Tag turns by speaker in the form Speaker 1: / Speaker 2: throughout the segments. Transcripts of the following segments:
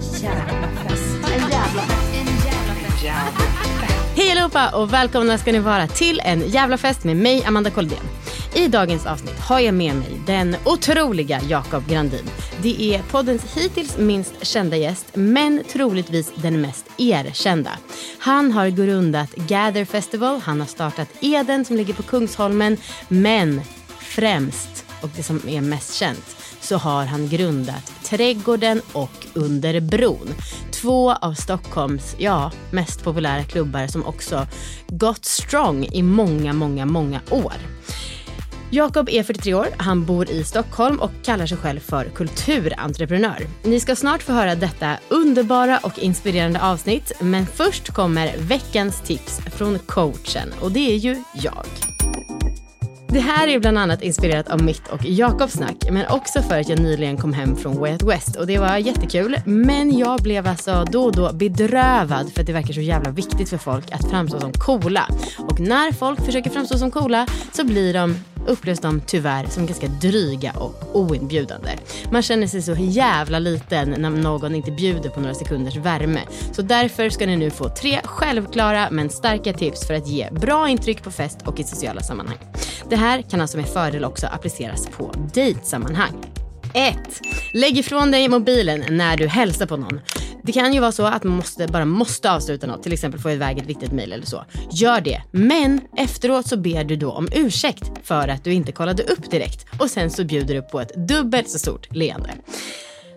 Speaker 1: Jävla fest.
Speaker 2: En jävla fest. En jävla
Speaker 3: Hej allihopa och välkomna ska ni vara till en jävla fest med mig Amanda Koldén. I dagens avsnitt har jag med mig den otroliga Jakob Grandin. Det är poddens hittills minst kända gäst, men troligtvis den mest erkända. Han har grundat Gather Festival, han har startat Eden som ligger på Kungsholmen, men främst, och det som är mest känt, så har han grundat Trädgården och Under bron. Två av Stockholms ja, mest populära klubbar som också gått strong i många, många, många år. Jakob är 43 år, han bor i Stockholm och kallar sig själv för kulturentreprenör. Ni ska snart få höra detta underbara och inspirerande avsnitt, men först kommer veckans tips från coachen och det är ju jag. Det här är bland annat inspirerat av mitt och Jakobs snack, men också för att jag nyligen kom hem från Way Out West och det var jättekul. Men jag blev alltså då och då bedrövad för att det verkar så jävla viktigt för folk att framstå som coola. Och när folk försöker framstå som coola så blir de upplevs de tyvärr som ganska dryga och oinbjudande. Man känner sig så jävla liten när någon inte bjuder på några sekunders värme. Så därför ska ni nu få tre självklara men starka tips för att ge bra intryck på fest och i sociala sammanhang. Det här kan alltså med fördel också appliceras på dejtsammanhang. 1. Lägg ifrån dig mobilen när du hälsar på någon. Det kan ju vara så att man måste, bara måste avsluta något, till exempel få iväg ett viktigt mejl eller så. Gör det, men efteråt så ber du då om ursäkt för att du inte kollade upp direkt och sen så bjuder du på ett dubbelt så stort leende.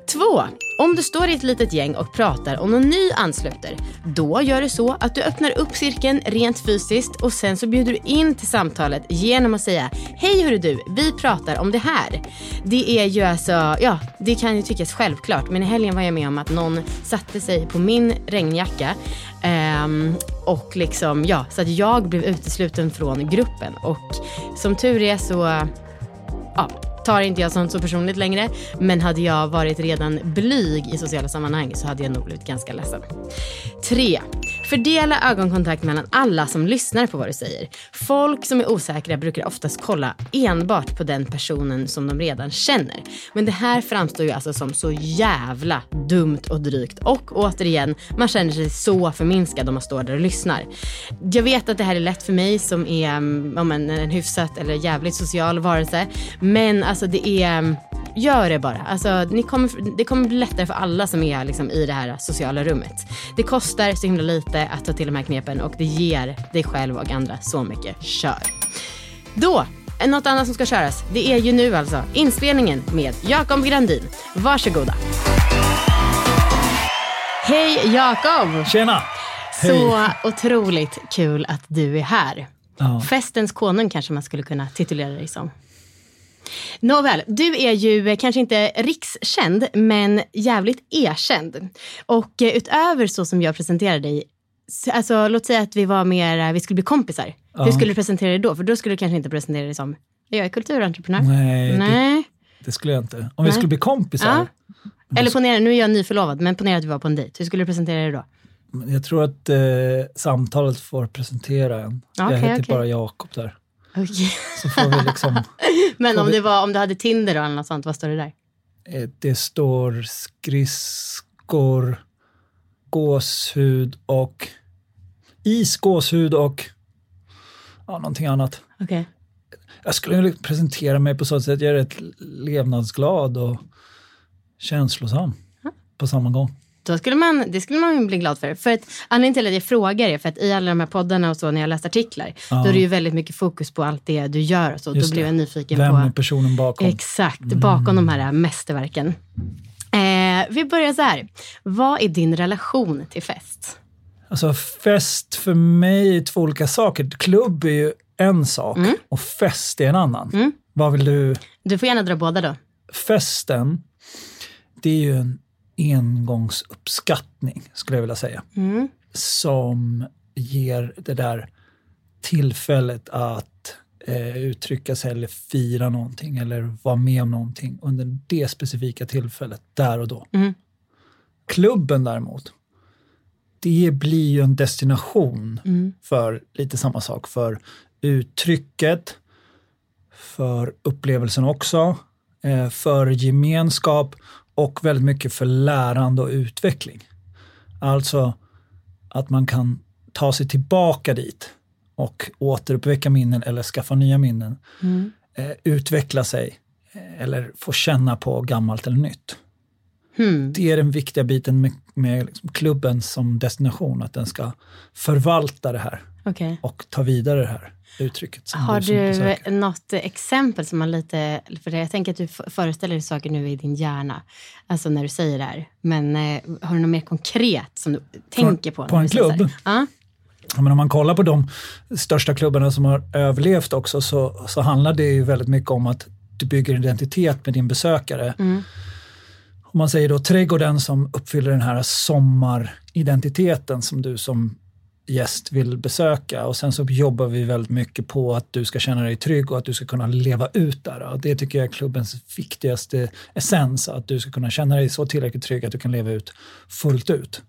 Speaker 3: 2. Om du står i ett litet gäng och pratar och någon ny ansluter, då gör du så att du öppnar upp cirkeln rent fysiskt och sen så bjuder du in till samtalet genom att säga Hej hörru du, vi pratar om det här. Det är ju alltså, ja, det kan ju tyckas självklart, men i helgen var jag med om att någon satte sig på min regnjacka Um, och liksom, ja, så att jag blev utesluten från gruppen och som tur är så, ja, tar inte jag sånt så personligt längre. Men hade jag varit redan blyg i sociala sammanhang så hade jag nog blivit ganska ledsen. 3. Fördela ögonkontakt mellan alla som lyssnar på vad du säger. Folk som är osäkra brukar oftast kolla enbart på den personen som de redan känner. Men det här framstår ju alltså som så jävla dumt och drygt. Och återigen, man känner sig så förminskad om man står där och lyssnar. Jag vet att det här är lätt för mig som är mm, om en, en hyfsat eller jävligt social varelse. Men alltså det är mm, Gör det bara. Alltså, ni kommer, det kommer bli lättare för alla som är liksom, i det här sociala rummet. Det kostar så himla lite att ta till de här knepen och det ger dig själv och andra så mycket. Kör! Då, något annat som ska köras. Det är ju nu alltså inspelningen med Jakob Grandin. Varsågoda. Hej Jakob!
Speaker 4: Tjena!
Speaker 3: Så otroligt kul att du är här.
Speaker 4: Ja.
Speaker 3: Festens konung kanske man skulle kunna titulera dig som. Nåväl, du är ju eh, kanske inte rikskänd, men jävligt erkänd. Och eh, utöver så som jag presenterar dig, alltså låt säga att vi var mer, eh, vi skulle bli kompisar. Hur skulle du presentera dig då? För då skulle du kanske inte presentera dig som, jag är kulturentreprenör.
Speaker 4: Nej, det-
Speaker 3: Nej.
Speaker 4: Det skulle jag inte. Om vi
Speaker 3: Nej.
Speaker 4: skulle bli kompisar.
Speaker 3: Eller ponera, nu är jag nyförlovad, men ponera att vi var på en dejt. Hur skulle du presentera dig då?
Speaker 4: Jag tror att eh, samtalet får presentera en. jag
Speaker 3: Okej,
Speaker 4: heter
Speaker 3: okej.
Speaker 4: bara Jakob där.
Speaker 3: Okej.
Speaker 4: Så får vi liksom,
Speaker 3: Men om,
Speaker 4: vi-
Speaker 3: det var, om du hade Tinder eller något sånt, vad står det där?
Speaker 4: eh, det står skridskor, gåshud och is, gåshud och ja, någonting annat.
Speaker 3: Okej.
Speaker 4: Jag skulle presentera mig på så sätt att jag är rätt levnadsglad och känslosam på samma gång.
Speaker 3: Då skulle man, det skulle man bli glad för. för att, anledningen till att jag frågar är för att i alla de här poddarna och så när jag läst artiklar,
Speaker 4: Ja.
Speaker 3: då är det ju väldigt mycket fokus på allt det du gör och så.
Speaker 4: Just
Speaker 3: då blir jag nyfiken
Speaker 4: Vem
Speaker 3: på
Speaker 4: är personen bakom?
Speaker 3: Exakt, bakom de här mästerverken. Vi börjar så här. Vad är din relation till fest?
Speaker 4: Alltså fest för mig är två olika saker. Klubb är ju en sak och fest är en annan. Vad vill du?
Speaker 3: Du får gärna dra båda då.
Speaker 4: Festen, det är ju en engångsuppskattning skulle jag vilja säga.
Speaker 3: Mm.
Speaker 4: Som ger det där tillfället att eh, uttrycka sig eller fira någonting eller vara med om någonting under det specifika tillfället, där och då.
Speaker 3: Mm.
Speaker 4: Klubben däremot, det blir ju en destination
Speaker 3: Mm.
Speaker 4: för lite samma sak, för uttrycket, för upplevelsen också, eh, för gemenskap och väldigt mycket för lärande och utveckling. Alltså att man kan ta sig tillbaka dit och återuppväcka minnen eller skaffa nya minnen.
Speaker 3: Mm.
Speaker 4: Eh, utveckla sig eh, eller få känna på gammalt eller nytt.
Speaker 3: Hmm.
Speaker 4: Det är den viktiga biten med, med liksom klubben som destination, att den ska förvalta det här
Speaker 3: Okej.
Speaker 4: och ta vidare det här uttrycket. Som
Speaker 3: Har du
Speaker 4: besökare.
Speaker 3: något exempel som man lite... För jag tänker att du föreställer dig saker nu i din hjärna. Alltså när du säger det här. Men eh, har du något mer konkret som du tänker på?
Speaker 4: på en
Speaker 3: du
Speaker 4: klubb?
Speaker 3: Ja.
Speaker 4: Men om man kollar på de största klubbarna som har överlevt också så, så handlar det ju väldigt mycket om att du bygger identitet med din besökare.
Speaker 3: Mm.
Speaker 4: Om man säger då trädgården som uppfyller den här sommaridentiteten som du som gäst vill besöka och sen så jobbar vi väldigt mycket på att du ska känna dig trygg och att du ska kunna leva ut där. Och det tycker jag är klubbens viktigaste essens, att du ska kunna känna dig så tillräckligt trygg att du kan leva ut fullt ut.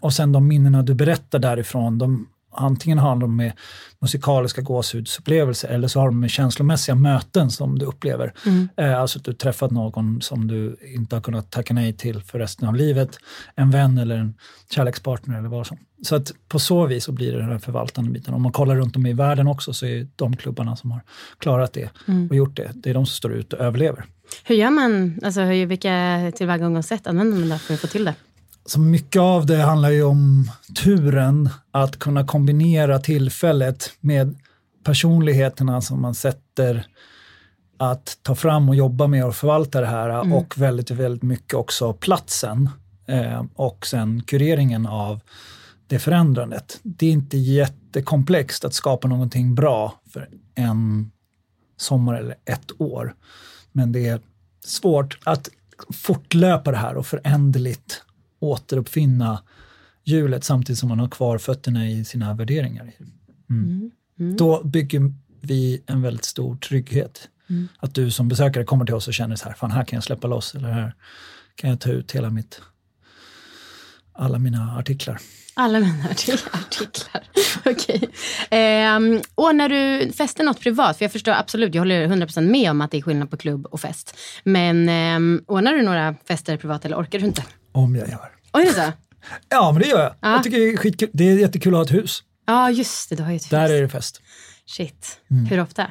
Speaker 4: Och sen de minnena du berättar därifrån, de, antingen har de med musikaliska gåshudsupplevelser eller så har de med känslomässiga möten som du upplever. Eh, alltså att du träffat någon som du inte har kunnat tacka nej till för resten av livet. En vän eller en kärlekspartner eller vad som. Så att på så vis så blir det den här förvaltande biten. Om man kollar runt om i världen också så är de klubbarna som har klarat det och gjort det, det är de som står ut och överlever.
Speaker 3: Hur gör man? Alltså, hur, vilka tillvägagångssätt använder man där för att få till det?
Speaker 4: Så mycket av det handlar ju om turen att kunna kombinera tillfället med personligheterna som man sätter att ta fram och jobba med och förvalta det här och väldigt, väldigt mycket också platsen eh, och sen kureringen av det förändrandet. Det är inte jättekomplext att skapa någonting bra för en sommar eller ett år. Men det är svårt att fortlöpa det här och föränderligt återuppfinna hjulet samtidigt som man har kvar fötterna i sina värderingar. Mm. Då bygger vi en väldigt stor trygghet. Att du som besökare kommer till oss och känner så här, fan här kan jag släppa loss eller här kan jag ta ut hela mitt, alla mina artiklar.
Speaker 3: Alla mina artik- artiklar. Okej. Ehm, ordnar du fester något privat? För jag förstår absolut, jag håller 100% med om att det är skillnad på klubb och fest. Men um, ordnar du några fester privat eller orkar du inte?
Speaker 4: Om jag gör.
Speaker 3: Oj, är det så?
Speaker 4: Ja, men det gör jag.
Speaker 3: Ja.
Speaker 4: Jag tycker det är skitkul. Det är jättekul att ha ett hus.
Speaker 3: Ja, just det. Du har ju ett
Speaker 4: Där
Speaker 3: hus.
Speaker 4: är det fest.
Speaker 3: Shit.
Speaker 4: Mm.
Speaker 3: Hur ofta?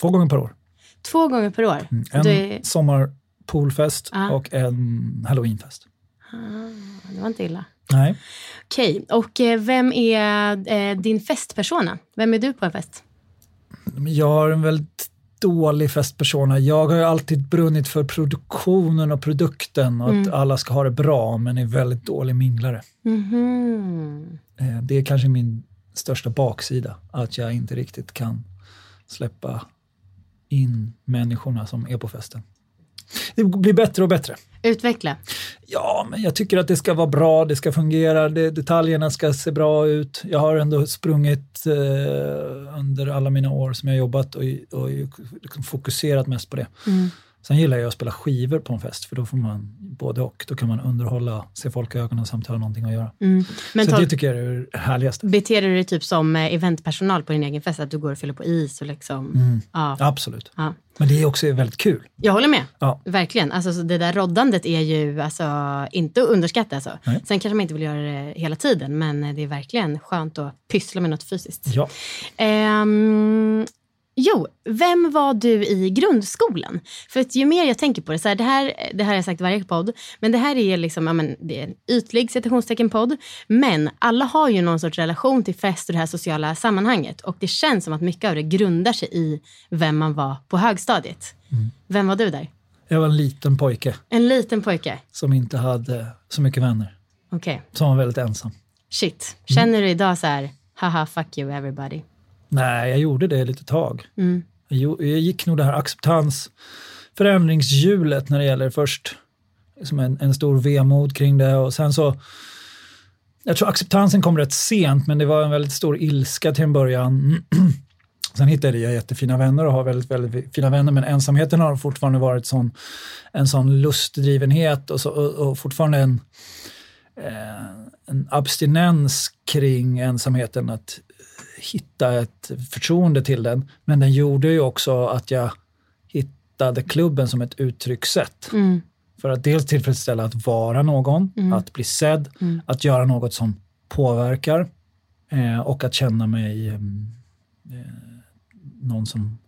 Speaker 4: Två gånger per år.
Speaker 3: Två gånger per år?
Speaker 4: En
Speaker 3: Det,
Speaker 4: sommarpoolfest
Speaker 3: Ja.
Speaker 4: och en halloweenfest.
Speaker 3: det var inte illa.
Speaker 4: Nej.
Speaker 3: Okej, och eh, vem är eh, din festpersona? Vem är du på en fest?
Speaker 4: Jag har en väldigt dålig festpersona. Jag har ju alltid brunnit för produktionen och produkten och att alla ska ha det bra, men är väldigt dålig minglare. Eh, Det är kanske min största baksida, att jag inte riktigt kan släppa in människorna som är på festen. Det blir bättre och bättre.
Speaker 3: Utveckla.
Speaker 4: Ja, men jag tycker att det ska vara bra, det ska fungera, det, detaljerna ska se bra ut. Jag har ändå sprungit eh, under alla mina år som jag jobbat och, och liksom fokuserat mest på det. Sen gillar jag att spela skivor på en fest, för då får man både och. Då kan man underhålla, se folk i ögonen samt ha någonting att göra.
Speaker 3: Mm. Men
Speaker 4: Så det tycker jag är det härligaste.
Speaker 3: beter du dig typ som eh, eventpersonal på din egen fest? Att du går och fyller på is och liksom... Ja.
Speaker 4: Absolut.
Speaker 3: Ja.
Speaker 4: Men det är också väldigt kul.
Speaker 3: Jag håller med.
Speaker 4: Ja.
Speaker 3: Verkligen. Alltså, så det där roddandet är ju alltså, inte att underskatta. Alltså.
Speaker 4: Nej.
Speaker 3: Sen kanske man inte vill göra det hela tiden, men det är verkligen skönt att pyssla med något fysiskt.
Speaker 4: Ja.
Speaker 3: Ehm, Jo, vem var du i grundskolan? För att ju mer jag tänker på det, så här, det, här, det här har jag sagt i varje podd, men det här är liksom, ja, men, det är en ytlig citationstecken-podd, men alla har ju någon sorts relation till fest och det här sociala sammanhanget och det känns som att mycket av det grundar sig i vem man var på högstadiet. Vem var du där?
Speaker 4: Jag var en liten pojke
Speaker 3: En liten pojke?
Speaker 4: som inte hade så mycket vänner.
Speaker 3: Okej.
Speaker 4: Som var väldigt ensam.
Speaker 3: Shit. Känner du idag så här, haha, fuck you everybody?
Speaker 4: Nej, jag gjorde det lite tag.
Speaker 3: Mm.
Speaker 4: Jag, jag gick nog det här acceptans förändringshjulet när det gäller först liksom en, en stor vemod kring det och sen så jag tror acceptansen kom rätt sent men det var en väldigt stor ilska till en början. Sen hittade jag jättefina vänner och har väldigt, väldigt fina vänner men ensamheten har fortfarande varit sån, en sån lustdrivenhet och, så, och, och fortfarande en, eh, en abstinens kring ensamheten. Att hitta ett förtroende till den. Men den gjorde ju också att jag hittade klubben som ett uttryckssätt.
Speaker 3: Mm.
Speaker 4: För att dels tillfredsställa att vara någon, att bli sedd, att göra något som påverkar eh, och att känna mig eh, eh, någon som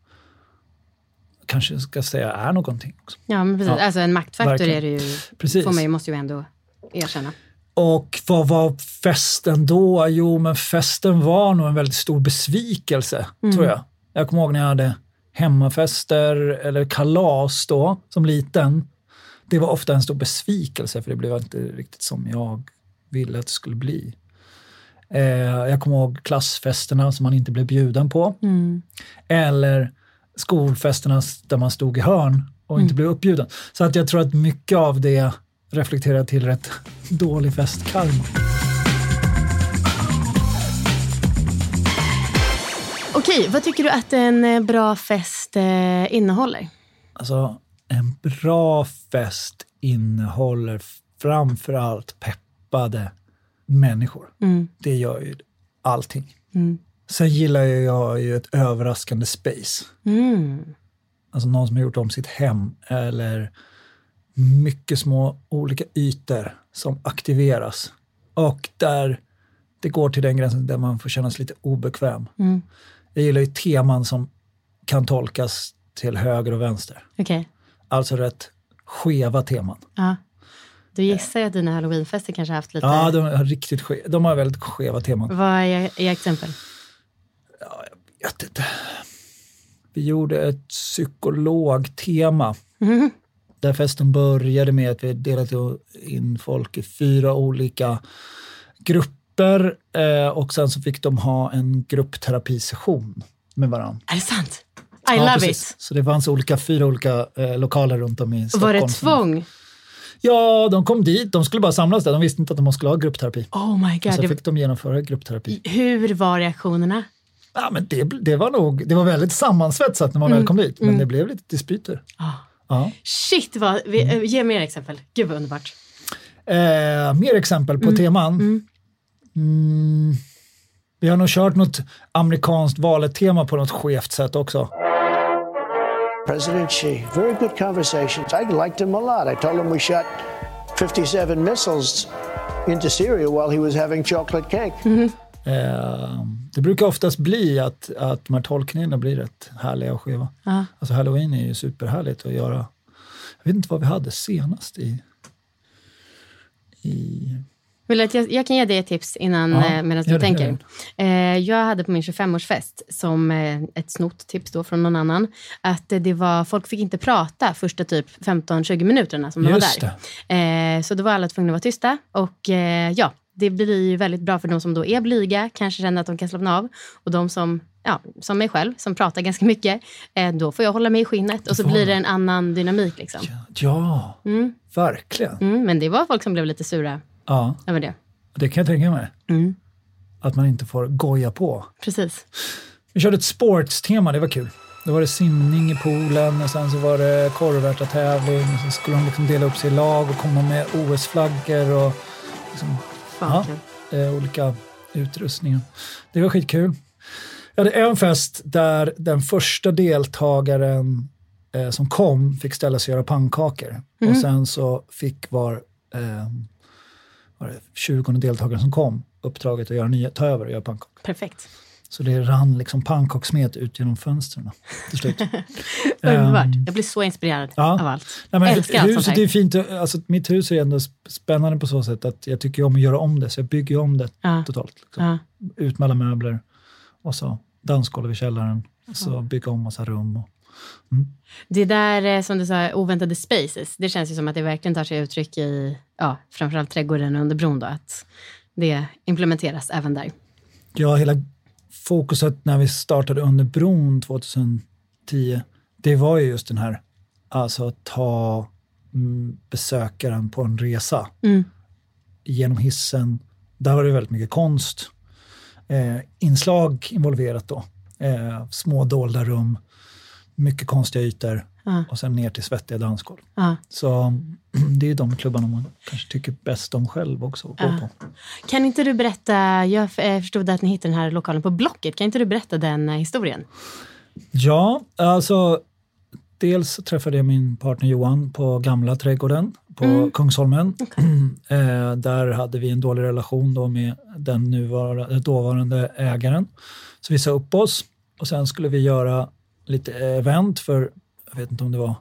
Speaker 4: kanske ska säga är någonting. Också.
Speaker 3: Ja, men precis.
Speaker 4: Ja,
Speaker 3: alltså en maktfaktor
Speaker 4: verkligen.
Speaker 3: är det ju,
Speaker 4: Precis.
Speaker 3: får man ju, måste ju ändå erkänna.
Speaker 4: Och vad var festen då? Jo, men festen var nog en väldigt stor besvikelse, tror jag. Jag kommer ihåg när jag hade hemmafester eller kalas då, som liten. Det var ofta en stor besvikelse, för det blev inte riktigt som jag ville att det skulle bli. Eh, jag kommer ihåg klassfesterna som man inte blev bjuden på. Eller skolfesterna där man stod i hörn och inte blev uppbjuden. Så att jag tror att mycket av det reflekterar till rätt dålig festkarma.
Speaker 3: Okej, vad tycker du att en eh, bra fest eh, innehåller?
Speaker 4: Alltså, en bra fest innehåller framförallt peppade människor. Det gör ju allting. Sen gillar jag ju ett överraskande space.
Speaker 3: Mm.
Speaker 4: Alltså någon som har gjort om sitt hem eller mycket små olika ytor som aktiveras. Och där det går till den gränsen där man får känna sig lite obekväm. Jag gillar ju teman som kan tolkas till höger och vänster.
Speaker 3: Okej.
Speaker 4: Alltså rätt skeva teman.
Speaker 3: Ja. Du gissar ju att dina halloweenfester kanske haft lite...
Speaker 4: Ja, de har riktigt ske, de har väldigt skeva teman.
Speaker 3: Vad är, är exempel?
Speaker 4: Jag vet inte. Vi gjorde ett psykologtema. Där festen började med att vi delade in folk i fyra olika grupper eh, och sen så fick de ha en gruppterapisession med varandra.
Speaker 3: Är det sant? I love it.
Speaker 4: Så det fanns olika, fyra olika eh, lokaler runt om i Stockholm.
Speaker 3: Var det tvång?
Speaker 4: Ja, de kom dit. De skulle bara samlas där. De visste inte att de skulle ha gruppterapi.
Speaker 3: Oh my
Speaker 4: Och
Speaker 3: god.
Speaker 4: så
Speaker 3: Det,
Speaker 4: fick de genomföra gruppterapi.
Speaker 3: hur var reaktionerna?
Speaker 4: Ja, men det, det var nog det var väldigt sammansvetsat när man väl kom dit, men det blev lite dispyter. Ja.
Speaker 3: Shit, vad, vi, eh, ge mer exempel. Gud vad underbart.
Speaker 4: Eh, mer exempel på teman. Mm. Vi har nog kört något amerikanskt valet-tema på något skevt sätt också.
Speaker 5: President Xi, very good conversations. I liked him a lot. I told him we shot 57 missiles into Syria while he was having chocolate cake.
Speaker 4: Eh, det brukar oftast bli att, att de här tolkningarna blir rätt härliga och skeva. Alltså halloween är ju superhärligt att göra. Jag vet inte vad vi hade senast i... i
Speaker 3: Vill att jag, jag kan ge dig ett tips innan
Speaker 4: Ja,
Speaker 3: eh, medan du
Speaker 4: det,
Speaker 3: tänker.
Speaker 4: gör
Speaker 3: Eh, jag hade på min 25-årsfest som eh, ett snott tips då från någon annan. Att det var, folk fick inte prata första typ 15-20 minuterna som de var där. Eh, så då var alla tvungna att vara tysta. Och ja, det blir ju väldigt bra för de som då är blyga, kanske känner att de kan slappna av. Och de som, ja, som mig själv, som pratar ganska mycket, eh, då får jag hålla mig i skinnet. Och så blir det en annan dynamik. Liksom.
Speaker 4: ja, verkligen.
Speaker 3: Mm, men det var folk som blev lite sura
Speaker 4: Ja,
Speaker 3: över det.
Speaker 4: det kan jag tänka mig. Att man inte får goja på.
Speaker 3: Precis.
Speaker 4: Vi körde ett sportstema, det var kul. Då var det simning i poolen och sen så var det korvärtartävling. Så skulle de liksom dela upp sig i lag och komma med OS-flaggor och liksom,
Speaker 3: Fan,
Speaker 4: ja, eh, olika utrustningar. Det var skitkul. Jag hade en fest där den första deltagaren eh, som kom fick ställa sig och göra pannkakor. Och sen så fick var, eh, var det 20 deltagaren som kom uppdraget att göra nya, ta över och göra pannkakor.
Speaker 3: Perfekt.
Speaker 4: Så det rann liksom pannkakssmet ut genom fönstren till slut.
Speaker 3: Underbart.
Speaker 4: Ehm,
Speaker 3: Jag blir så inspirerad
Speaker 4: ja.
Speaker 3: av allt.
Speaker 4: Nej, men
Speaker 3: Älskar allt sånt här.
Speaker 4: är fint. Alltså, mitt hus är ändå sp- spännande på så sätt att jag tycker om att göra om det. Så jag bygger om det
Speaker 3: Ja.
Speaker 4: totalt. Liksom.
Speaker 3: Ja.
Speaker 4: Ut med alla möbler och så dansgolv i källaren. Så bygga om massa rum. Och,
Speaker 3: Det där eh, som du sa, oväntade spaces, det känns ju som att det verkligen tar sig uttryck i ja, framförallt trädgården under bron. Då, att det implementeras även där.
Speaker 4: ja, hela fokuset när vi startade under bron 2010, det var ju just den här, alltså att ta mm, besökaren på en resa.
Speaker 3: Mm.
Speaker 4: Genom hissen, där var det väldigt mycket konst. Eh, inslag involverat då. Eh, små dolda rum, mycket konstiga ytor
Speaker 3: Ja.
Speaker 4: och sen ner till svettiga dansgolv.
Speaker 3: Ja.
Speaker 4: Så det är ju de klubbarna man kanske tycker bäst om själv också att gå
Speaker 3: Ja.
Speaker 4: på.
Speaker 3: Kan inte du berätta, jag eh, förstod att ni hittade den här lokalen på Blocket. Kan inte du berätta den eh, historien?
Speaker 4: Ja, alltså dels träffade jag min partner Johan på gamla trädgården på Kungsholmen. eh, där hade vi en dålig relation då med den nuvarande, dåvarande ägaren. Så vi sa upp oss och sen skulle vi göra lite event för, jag vet inte om det var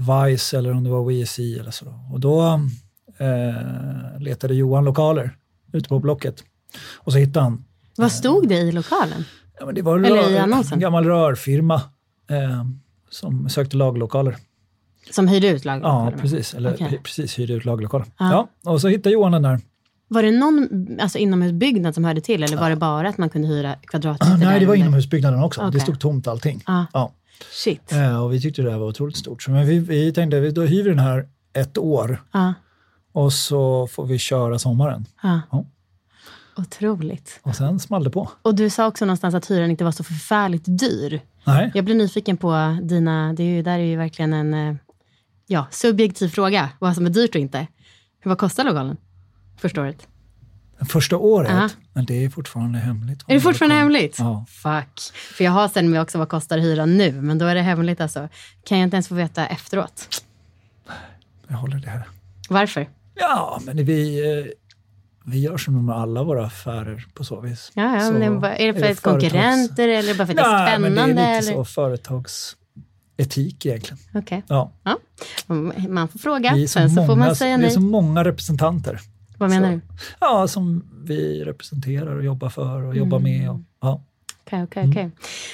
Speaker 4: Vice eller om det var WSI eller så. Och då eh, letade Johan lokaler ute på Blocket. Och så hittade han
Speaker 3: Vad stod det i lokalen?
Speaker 4: Ja, men det var
Speaker 3: Eller i
Speaker 4: rör,
Speaker 3: annonsen.
Speaker 4: en gammal rörfirma eh, som sökte laglokaler.
Speaker 3: Som hyrde ut lagerlokalerna?
Speaker 4: Ja, precis. Eller
Speaker 3: Okej.
Speaker 4: hy- precis, hyrde ut lagerlokaler.
Speaker 3: Ja.
Speaker 4: Ja. och så hittade Johan den där.
Speaker 3: Var det någon alltså, inomhusbyggnad som hörde till eller var det bara att man kunde hyra kvadratytor?
Speaker 4: Nej, det var inomhusbyggnaden också.
Speaker 3: Okej.
Speaker 4: Det stod tomt allting.
Speaker 3: Ja.
Speaker 4: Ja.
Speaker 3: Shit.
Speaker 4: Eh, och vi tyckte det här var otroligt stort. Så men vi, vi tänkte, vi- då hyr vi den här ett år
Speaker 3: Ja.
Speaker 4: och så får vi köra sommaren.
Speaker 3: Ja.
Speaker 4: Ja.
Speaker 3: Otroligt.
Speaker 4: Och sen small det på.
Speaker 3: Och du sa också någonstans att hyran inte var så förfärligt dyr.
Speaker 4: Nej,
Speaker 3: Jag blir nyfiken på dina, det är ju, där är ju verkligen en eh, ja, subjektiv fråga, vad som är dyrt och inte. Hur vad kostar lokalen första året?
Speaker 4: Första året.
Speaker 3: Ja.
Speaker 4: Men det är fortfarande hemligt.
Speaker 3: Är det fortfarande hemligt?
Speaker 4: Ja.
Speaker 3: Fuck. För jag har sen med också vad kostar hyran nu, men då är det hemligt alltså. Kan jag inte ens få veta efteråt?
Speaker 4: Jag håller det här.
Speaker 3: Varför?
Speaker 4: Ja, men vi, eh, vi gör som med alla våra affärer på så vis.
Speaker 3: Ja, ja,
Speaker 4: Så
Speaker 3: men det är, bara, är det för
Speaker 4: det
Speaker 3: att
Speaker 4: företags-
Speaker 3: konkurrenter eller bara för att det är
Speaker 4: Nej,
Speaker 3: spännande?
Speaker 4: men det är lite
Speaker 3: eller?
Speaker 4: så företagsetik egentligen.
Speaker 3: Okej.
Speaker 4: Ja.
Speaker 3: Ja. Man får fråga,
Speaker 4: är så,
Speaker 3: sen så
Speaker 4: många,
Speaker 3: får man säga
Speaker 4: vi är
Speaker 3: nej.
Speaker 4: så många representanter.
Speaker 3: Vad menar
Speaker 4: så-
Speaker 3: du?
Speaker 4: Ja, som vi representerar och jobbar för och jobbar med. Och, ja.
Speaker 3: Okej, okej, okej.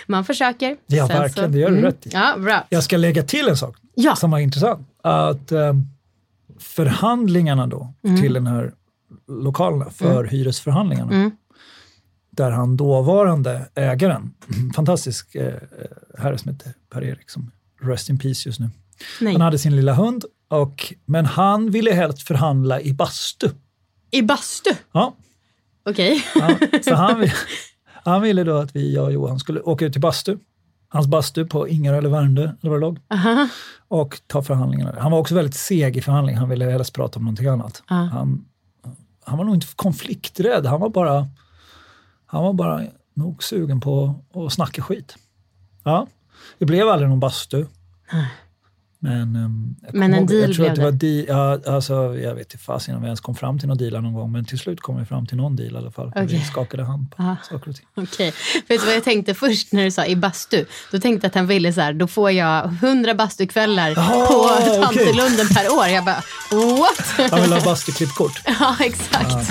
Speaker 3: Man försöker.
Speaker 4: Mm. Ja,
Speaker 3: Sen
Speaker 4: verkligen. Det gör du rätt i.
Speaker 3: Ja, bra.
Speaker 4: Jag ska lägga till en sak
Speaker 3: Ja.
Speaker 4: som var intressant. Att eh, förhandlingarna då till den här lokalerna, för hyresförhandlingarna,
Speaker 3: Mm.
Speaker 4: där han dåvarande ägaren, fantastisk eh, herre som heter Per-Erik, som rest in peace just nu.
Speaker 3: Nej.
Speaker 4: Han hade sin lilla hund, och, men han ville helst förhandla i bastu.
Speaker 3: I bastu?
Speaker 4: Ja,
Speaker 3: Okej.
Speaker 4: ja, så han, han ville då att vi, jag och Johan, skulle åka ut till bastu. Hans bastu på Ingarö eller Värmdö, eller vad det låg.
Speaker 3: Aha.
Speaker 4: och ta förhandlingarna. Han var också väldigt seg i förhandlingen. Han ville helst prata om någonting annat. Han, han var nog inte konflikträdd. Han var bara, han var bara nog sugen på att snacka skit. Ja, det blev aldrig någon bastu. Men, ehm,
Speaker 3: Men en
Speaker 4: ihåg-
Speaker 3: deal
Speaker 4: jag tror
Speaker 3: blev
Speaker 4: att det. Var di, ja, alltså, jag vet inte fasen om vi ens kom fram till någon deal någon gång, men till slut kom vi fram till någon deal i alla fall. för Vi skakade hand på
Speaker 3: Ja.
Speaker 4: saker och ting.
Speaker 3: Okej. Vet du vad jag tänkte först när du sa i bastu? Då tänkte jag att han ville så här, då får jag hundra bastukvällar
Speaker 4: Jaha,
Speaker 3: på. Tantelunden per år. Jag bara, what?
Speaker 4: Han ville ha bastuklippkort.
Speaker 3: ja, exakt.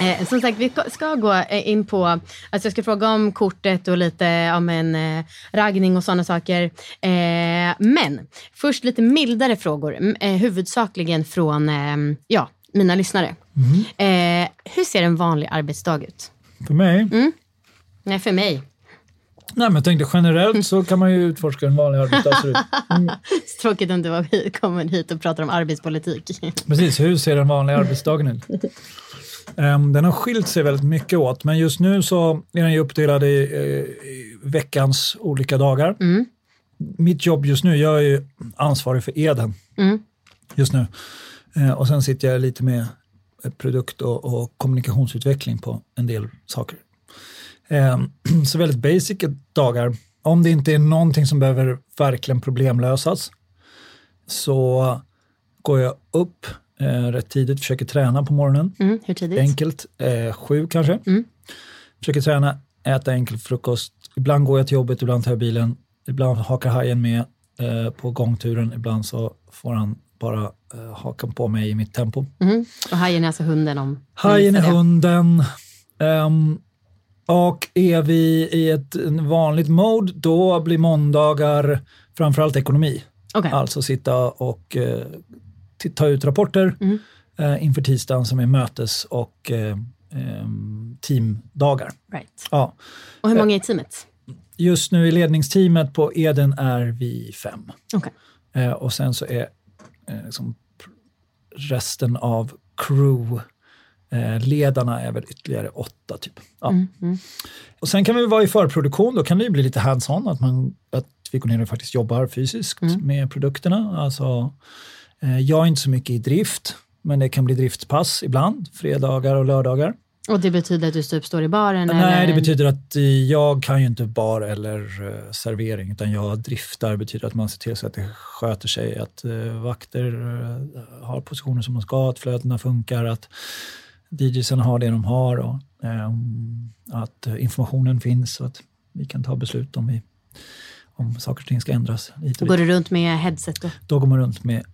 Speaker 3: Eh, som sagt, vi ska- gå eh, in på, alltså jag ska fråga om kortet och lite om en eh, raggning och sådana saker. Eh, men först lite mildare frågor, eh, huvudsakligen från eh, ja, mina lyssnare. Eh, hur ser en vanlig arbetsdag ut?
Speaker 4: För mig?
Speaker 3: Nej, för mig.
Speaker 4: Nej, men jag tänkte generellt så kan man ju utforska en vanlig arbetsdag ser ut.
Speaker 3: Så tråkigt om du var kommer hit och pratar om arbetspolitik.
Speaker 4: Precis, hur ser den vanliga arbetsdagen ut? Ehm, den har skilt sig väldigt mycket åt, men just nu så är den ju uppdelad i, eh, i veckans olika dagar. Mitt jobb just nu, jag är ju ansvarig för Eden just nu. Eh, och sen sitter jag lite med produkt och, och kommunikationsutveckling på en del saker. Ehm, så väldigt basic dagar. Om det inte är någonting som behöver verkligen problemlösas så går jag upp eh, rätt tidigt, försöker träna på morgonen.
Speaker 3: Mm, hur tidigt?
Speaker 4: Enkelt, eh, sju kanske. Försöker träna, äta enkel frukost. Ibland går jag till jobbet, ibland tar jag bilen. Ibland hakar hajen med eh, på gångturen. Ibland så får han bara eh, haka på mig i mitt tempo.
Speaker 3: Mhm. Och hajen är alltså hunden om...
Speaker 4: Hajen är
Speaker 3: det.
Speaker 4: hunden. Ehm, och är vi i ett vanligt mode, då blir måndagar framförallt ekonomi.
Speaker 3: Okej.
Speaker 4: Alltså sitta och eh, ta ut rapporter
Speaker 3: Mm.
Speaker 4: eh, inför tisdagen som är mötes och eh, ehm, teamdagar.
Speaker 3: Right.
Speaker 4: Ja.
Speaker 3: Och hur många är i teamet?
Speaker 4: Just nu i ledningsteamet på Eden är vi fem.
Speaker 3: Okej.
Speaker 4: Eh, och sen så är eh, liksom resten av crew eh, ledarna är väl ytterligare åtta typ. Ja. Och sen kan vi vara i förproduktion, då kan det ju bli lite hands-on, att, man, att vi går ner och faktiskt jobbar fysiskt med produkterna. Alltså, eh, jag är inte så mycket i drift, men det kan bli driftspass ibland, fredagar och lördagar.
Speaker 3: Och det betyder att du typ står i baren?
Speaker 4: Nej,
Speaker 3: eller?
Speaker 4: det betyder att eh, jag kan ju inte bar eller eh, servering, utan jag driftar. betyder att man ser till så att det sköter sig, att eh, vakter eh, har positioner som de ska, att flödena funkar, att DJsen har det de har och ehm, att eh, informationen finns så att vi kan ta beslut om, vi, om saker och ting ska ändras. Och
Speaker 3: Går du runt med headset då?
Speaker 4: Då går man runt med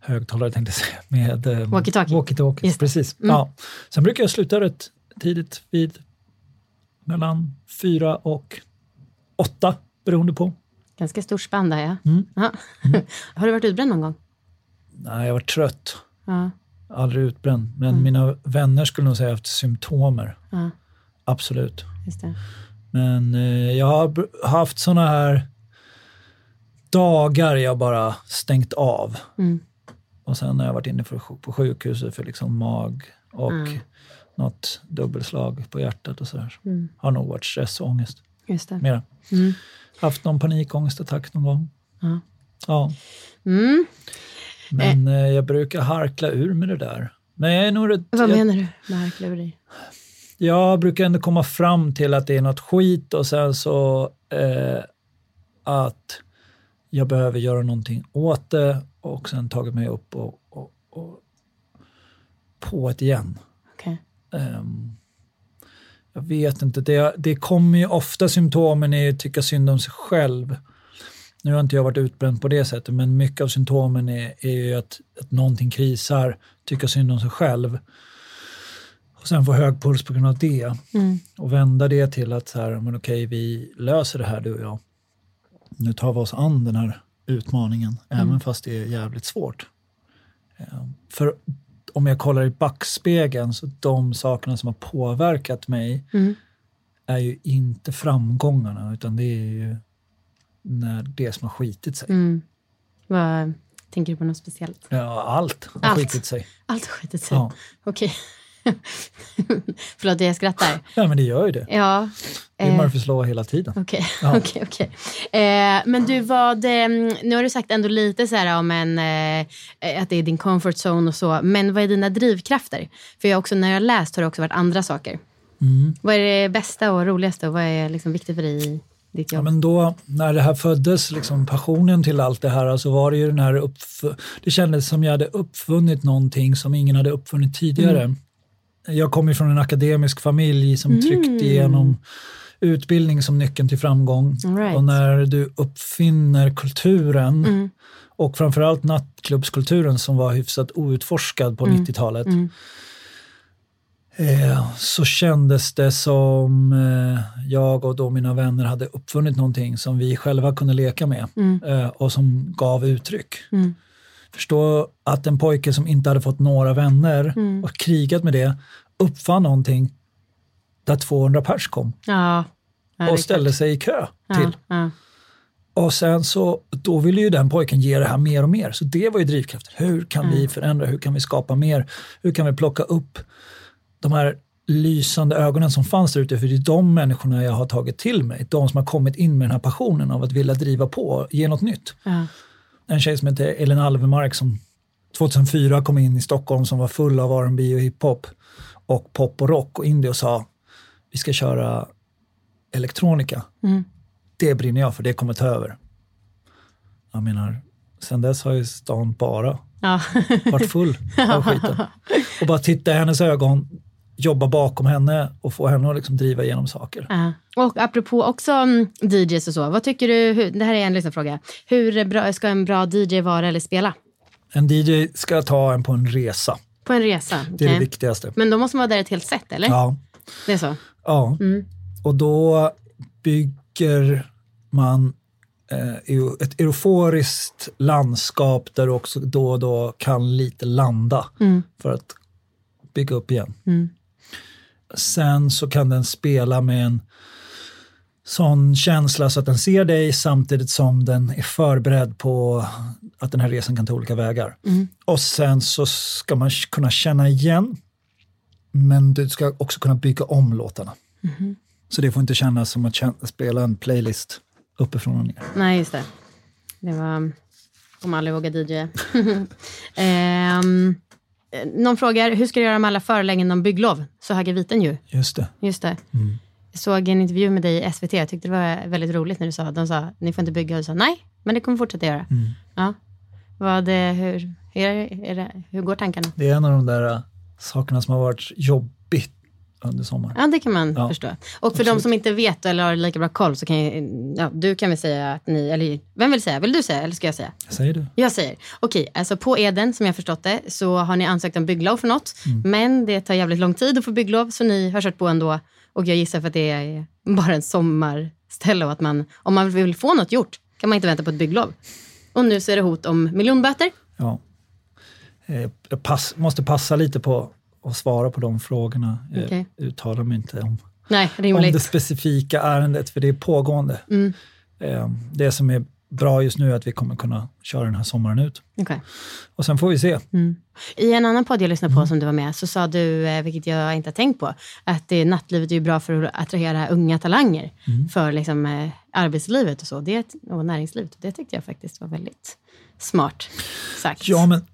Speaker 4: högtalare tänkte jag säga, med eh,
Speaker 3: Walkie-talkie. det.
Speaker 4: Precis. Ja. Sen brukar jag sluta rätt tidigt vid mellan fyra och åtta beroende på.
Speaker 3: Ganska stort spann där ja.
Speaker 4: Mm.
Speaker 3: ja. Har du varit utbränd någon gång?
Speaker 4: Nej, jag var trött,
Speaker 3: Ja.
Speaker 4: Aldrig utbränd. Men mina vänner skulle nog säga haft symptomer.
Speaker 3: Ja.
Speaker 4: Absolut. Men eh, jag har haft såna här dagar jag bara stängt av.
Speaker 3: Mm.
Speaker 4: Och sen har jag varit inne för, på sjukhuset för liksom mag och
Speaker 3: Mm.
Speaker 4: något dubbelslag på hjärtat och sådär.
Speaker 3: Mm.
Speaker 4: Har nog varit stress och ångest.
Speaker 3: Just det.
Speaker 4: Mera.
Speaker 3: Mm.
Speaker 4: Haft någon panikångestattack någon gång.
Speaker 3: Ja.
Speaker 4: Ja. Men eh, jag brukar harkla ur med det där. Men jag är nog rätt,
Speaker 3: Vad
Speaker 4: jag,
Speaker 3: menar du med harkluri?
Speaker 4: jag brukar ändå komma fram till att det är något skit och sen så eh, att jag behöver göra någonting åt det och sen tagit mig upp och, och, och på ett igen.
Speaker 3: Okej.
Speaker 4: Ehm, jag vet inte, det, det kommer ju ofta symptomen i att tycka synd om sig själv. Nu har inte jag varit utbränd på det sättet, men mycket av symptomen är, är ju att, att någonting krisar, tycka synd om sig själv. Och sen få hög puls på grund av det.
Speaker 3: Mm.
Speaker 4: Och vända det till att så här, men okej, vi löser det här du och jag. Nu tar vi oss an den här utmaningen, även fast det är jävligt svårt. Ehm, För om jag kollar i backspegeln så de sakerna som har påverkat mig
Speaker 3: Mm.
Speaker 4: är ju inte framgångarna utan det är ju när det som har skitit sig.
Speaker 3: Mm. Vad tänker du på något speciellt?
Speaker 4: Ja, allt har
Speaker 3: Allt.
Speaker 4: skitit sig.
Speaker 3: Allt har skitit sig.
Speaker 4: Ja.
Speaker 3: Okej. Förlåt, jag skrattar.
Speaker 4: ja, men det gör ju det.
Speaker 3: Ja.
Speaker 4: Det är
Speaker 3: eh,
Speaker 4: Murphys slå hela tiden.
Speaker 3: Okej,
Speaker 4: Ja.
Speaker 3: okej, okej. Eh, men du, vad, eh, nu har du sagt ändå lite så här om en, eh, att det är din comfort zone och så, men vad är dina drivkrafter? För jag också, när jag har läst har det också varit andra saker.
Speaker 4: Mm.
Speaker 3: Vad är det bästa och roligaste och vad är liksom viktigt för dig
Speaker 4: Ja, men då, när det här föddes, liksom passionen till allt det här, så var det ju den här uppf- det kändes som jag hade uppfunnit någonting som ingen hade uppfunnit tidigare. Jag kommer från en akademisk familj som tryckte igenom utbildning som nyckeln till framgång.
Speaker 3: Right.
Speaker 4: Och när du uppfinner kulturen
Speaker 3: Mm.
Speaker 4: och framförallt nattklubbskulturen som var hyfsat outforskad på
Speaker 3: Mm.
Speaker 4: 90-talet. Eh, så kändes det som eh, jag och då mina vänner hade uppfunnit någonting som vi själva kunde leka med eh, och som gav uttryck. Förstå att en pojke som inte hade fått några vänner och krigat med det uppfann någonting där 200 pers kom
Speaker 3: Ja. Ja,
Speaker 4: och ställde sig i kö till.
Speaker 3: Ja.
Speaker 4: Och sen så, då ville ju den pojken ge det här mer och mer. Så det var ju drivkraften. Hur kan
Speaker 3: Mm.
Speaker 4: vi förändra? Hur kan vi skapa mer? Hur kan vi plocka upp de här lysande ögonen som fanns där ute? För det är de människorna jag har tagit till mig. De som har kommit in med den här passionen av att vilja driva på ge något nytt.
Speaker 3: Ja.
Speaker 4: En tjej som heter Elin Alvemark som 2004 kom in i Stockholm som var full av R&B och hiphop och pop och rock och indie och sa vi ska köra elektronika. Det brinner jag för, det kommer ta över. Jag menar, sen dess har ju stan bara
Speaker 3: Ja.
Speaker 4: varit full av skiten. Och bara titta i hennes ögon, jobba bakom henne och få henne att liksom driva igenom saker.
Speaker 3: Ja. Och apropå också mm, DJs och så, vad tycker du, hur, det här är en lyssnarfråga, hur bra, ska en bra DJ vara eller spela?
Speaker 4: En DJ ska ta en på en resa,
Speaker 3: På en resa?
Speaker 4: det är det viktigaste.
Speaker 3: Men då måste man vara där ett helt set, eller?
Speaker 4: Ja,
Speaker 3: Det är så?
Speaker 4: ja. och då bygger man eh, ett euforiskt landskap där du också då och då kan lite landa för att bygga upp igen. Sen så kan den spela med en sån känsla så att den ser dig samtidigt som den är förberedd på att den här resan kan ta olika vägar. Och sen så ska man kunna känna igen men du ska också kunna bygga om låtarna. Så det får inte kännas som att spela en playlist uppifrån och ner.
Speaker 3: Nej, just det. Det var... Kommer aldrig våga DJ. Ehm, eh, någon frågar, hur ska du göra med alla förelägganden om bygglov? Så höger viten ju.
Speaker 4: Just det.
Speaker 3: Just det.
Speaker 4: Mm.
Speaker 3: Jag såg en intervju med dig i SVT. Jag tyckte det var väldigt roligt när du sa, de sa, ni får inte bygga. Och du sa, nej, men det kommer fortsätta göra.
Speaker 4: Mm.
Speaker 3: Ja. Vad, eh, hur, är det, hur går tankarna?
Speaker 4: Det är en av de där äh, sakerna som har varit jobbigt under sommaren.
Speaker 3: Ja, det kan man
Speaker 4: Ja,
Speaker 3: förstå. Och för de som inte vet eller har lika bra koll så kan jag, ja, du kan väl säga att ni, eller vem vill säga? Vill du säga eller ska jag säga?
Speaker 4: Säger du?
Speaker 3: Jag säger, okej, alltså på Eden som jag förstått det så har ni ansökt om bygglov för något. Men det tar jävligt lång tid att få bygglov så ni har kört på ändå. Och jag gissar för att det är bara en sommarställe och att man, om man vill få något gjort kan man inte vänta på ett bygglov. Och nu så är det hot om miljonböter.
Speaker 4: Ja. Eh, Jag pass, måste passa lite på att svara på de frågorna. Jag
Speaker 3: Okej.
Speaker 4: uttalar mig inte om,
Speaker 3: Nej,
Speaker 4: om
Speaker 3: rimligt.
Speaker 4: det specifika ärendet, för det är pågående.
Speaker 3: Mm.
Speaker 4: Eh, Det som är bra just nu är att vi kommer kunna köra den här sommaren ut.
Speaker 3: Okej.
Speaker 4: Och sen får vi se.
Speaker 3: I en annan podd jag lyssnade på
Speaker 4: Mm.
Speaker 3: som du var med så sa du, eh, vilket jag inte har tänkt på, att det, nattlivet är bra för att attrahera unga talanger
Speaker 4: Mm.
Speaker 3: för liksom, eh, arbetslivet och så, det, och näringslivet. Det tyckte jag faktiskt var väldigt smart sagt.
Speaker 4: Ja, men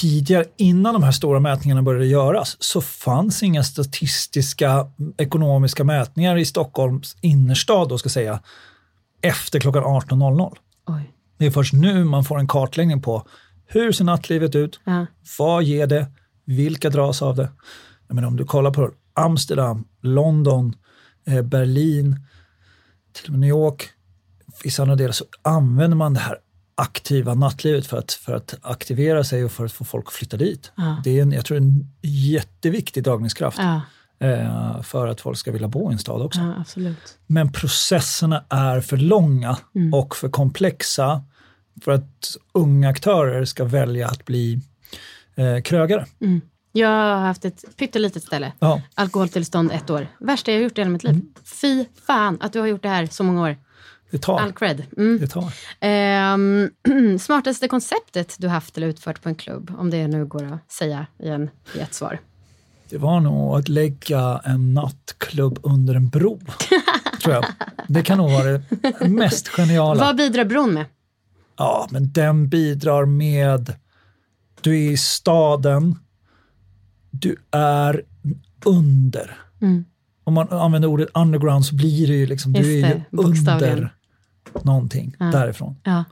Speaker 4: tidigare, innan de här stora mätningarna började göras, så fanns inga statistiska ekonomiska mätningar i Stockholms innerstad, då ska säga, efter klockan 18.00.
Speaker 3: Oj.
Speaker 4: Det är först nu man får en kartläggning på hur ser nattlivet ut,
Speaker 3: Ja.
Speaker 4: vad ger det, vilka dras av det. Menar, om du kollar på Amsterdam, London, eh, Berlin, till och med New York, vissa andra delar så använder man det här aktiva nattlivet för att, för att aktivera sig och för att få folk att flytta dit.
Speaker 3: Ja.
Speaker 4: Det är en, jag tror en jätteviktig dragningskraft
Speaker 3: Ja,
Speaker 4: eh, för att folk ska vilja bo i en stad också.
Speaker 3: ja.
Speaker 4: Men processerna är för långa och för komplexa för att unga aktörer ska välja att bli eh, krögare.
Speaker 3: Jag har haft ett pyttelitet ställe. Alkoholtillstånd ett år. Värsta jag har gjort i hela mitt liv. Fy fan att du har gjort det här så många år.
Speaker 4: Det tar.
Speaker 3: All cred. Mm.
Speaker 4: Det tar.
Speaker 3: Ehm, smartaste konceptet du haft eller utfört på en klubb? Om det nu går att säga i, en, i ett svar.
Speaker 4: Det var nog att lägga en nattklubb under en bro. tror jag. Det kan nog vara det mest geniala.
Speaker 3: Vad bidrar bron med?
Speaker 4: Ja, men den bidrar med... Du är i staden. Du är under. Om man använder ordet underground så blir det ju liksom... Du är ju under någonting därifrån.
Speaker 3: Ja.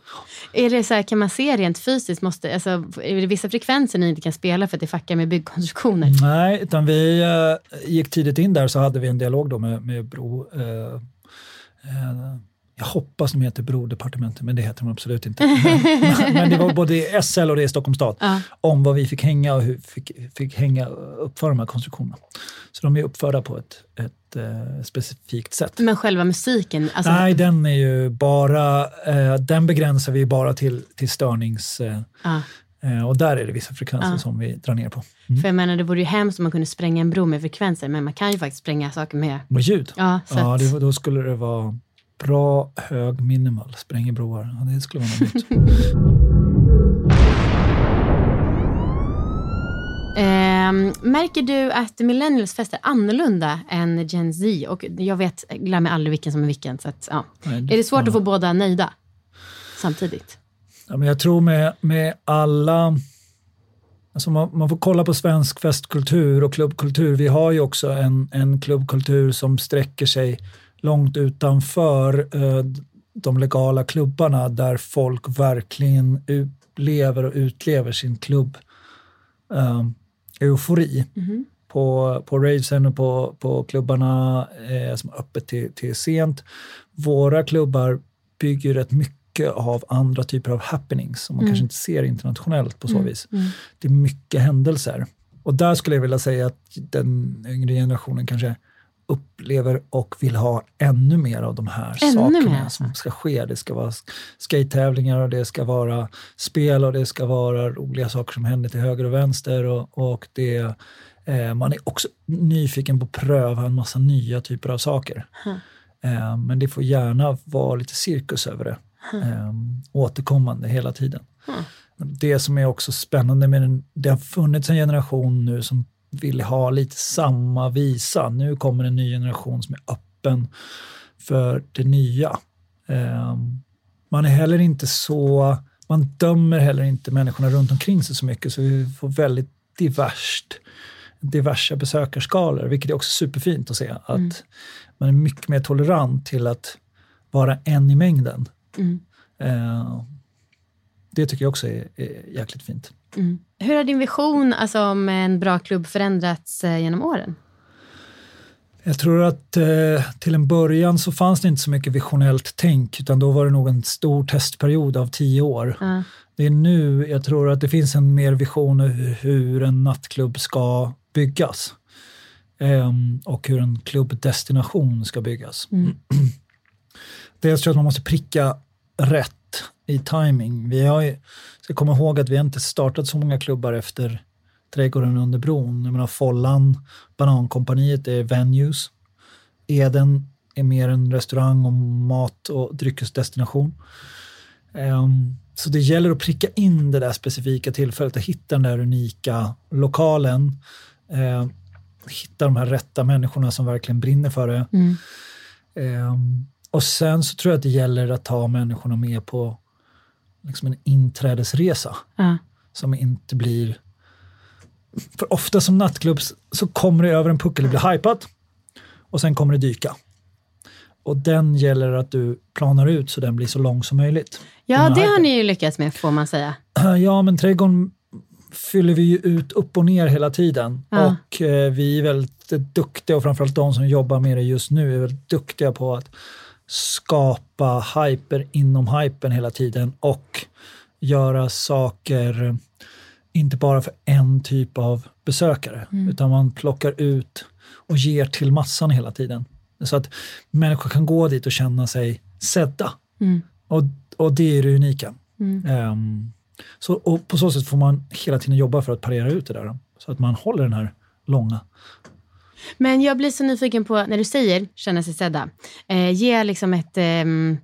Speaker 3: Är det så här, kan man se rent fysiskt, måste, alltså, är det vissa frekvenser ni inte kan spela för att det fuckar med byggkonstruktioner?
Speaker 4: Nej, utan vi eh, gick tidigt in där så hade vi en dialog då med, med Bro. Eh, eh, jag hoppas de heter Brodepartementet, men det heter de absolut inte. Men, men det var både i SL och det i Stockholms stad om vad vi fick hänga och hur fick, fick hänga upp för de här konstruktionerna. Så de är uppförda på ett, ett eh, specifikt sätt.
Speaker 3: Men själva musiken? Alltså,
Speaker 4: Nej, den är ju bara, eh, den begränsar vi bara till, till störnings... Eh,
Speaker 3: Ja.
Speaker 4: eh, och där är det vissa frekvenser som vi drar ner på.
Speaker 3: För jag menar, det vore ju hemskt om man kunde spränga en bro med frekvenser, men man kan ju faktiskt spränga saker med...
Speaker 4: Och ljud?
Speaker 3: Ja, så
Speaker 4: ja
Speaker 3: att-
Speaker 4: det, då skulle det vara bra, hög, minimal, spränger broar. Ja, det skulle vara något nytt.
Speaker 3: Ehm, märker du att millennials fester annorlunda än Gen Z? Och jag vet, glömmer aldrig vilken som är vilken. Så att, ja.
Speaker 4: Nej,
Speaker 3: Är det svårt
Speaker 4: ja.
Speaker 3: att få båda nöjda samtidigt?
Speaker 4: Ja, men jag tror med, med alla... Alltså man, man får kolla på svensk festkultur och klubbkultur. Vi har ju också en, en klubbkultur som sträcker sig långt utanför eh, de legala klubbarna där folk verkligen upplever och utlever sin klubb eh, eufori. På, på ravesen och på, på klubbarna eh, som är öppet till, till sent. Våra klubbar bygger rätt mycket av andra typer av happenings som man kanske inte ser internationellt på så vis. Det är mycket händelser. Och där skulle jag vilja säga att den yngre generationen kanske upplever och vill ha ännu mer av de här
Speaker 3: Ännu
Speaker 4: sakerna
Speaker 3: mer,
Speaker 4: som ska ske. Det ska vara skate-tävlingar och det ska vara spel och det ska vara roliga saker som händer till höger och vänster. Och, och det, eh, man är också nyfiken på att pröva en massa nya typer av saker. Eh, men det får gärna vara lite cirkus över det. Eh, återkommande hela tiden. Det som är också spännande med den, det har funnits en generation nu som vill ha lite samma visa. Nu kommer en ny generation som är öppen för det nya. Eh, man är heller inte så, man dömer heller inte människorna runt omkring sig så mycket så vi får väldigt diverst, diversa besökarskalor, vilket är också superfint att se. Att man är mycket mer tolerant till att vara en i mängden. Eh, det tycker jag också är, är jäkligt fint.
Speaker 3: Hur har din vision alltså, om en bra klubb förändrats eh, genom åren?
Speaker 4: Jag tror att eh, till en början så fanns det inte så mycket visionellt tänk utan då var det nog en stor testperiod av tio år.
Speaker 3: Ja.
Speaker 4: Det är nu jag tror att det finns en mer vision hur, hur en nattklubb ska byggas. Ehm, och hur en klubbdestination ska byggas. Dels tror jag att man måste pricka rätt i timing. Vi har ju, ska komma ihåg att vi inte startat så många klubbar efter Trädgården under bron. Jag menar Follan, Banankompaniet är venues. Eden är mer en restaurang och mat och dryckesdestination. Ehm, så det gäller att pricka in det där specifika tillfället och hitta den där unika lokalen. Eh, hitta de här rätta människorna som verkligen brinner för det. Ehm, och sen så tror jag att det gäller att ta människorna med på liksom en inträdesresa
Speaker 3: Ja.
Speaker 4: som inte blir... För ofta som nattklubb så kommer det över en puckel, det blir hypat och sen kommer det dyka. Och den gäller att du planar ut så den blir så lång som möjligt.
Speaker 3: Ja, det har ni ju lyckats med får man säga.
Speaker 4: Ja, men trädgården fyller vi ju ut upp och ner hela tiden.
Speaker 3: Ja.
Speaker 4: Och eh, vi är väldigt duktiga, och framförallt de som jobbar med det just nu, är väldigt duktiga på att skapa hyper inom hypen hela tiden och göra saker, inte bara för en typ av besökare, utan man plockar ut och ger till massan hela tiden. Så att människor kan gå dit och känna sig sedda. Och, och det är det unika. Ehm, så, och på så sätt får man hela tiden jobba för att parera ut det där. Så att man håller den här långa.
Speaker 3: Men jag blir så nyfiken på, när du säger känna sig sedda, eh, ge liksom ett... ehm,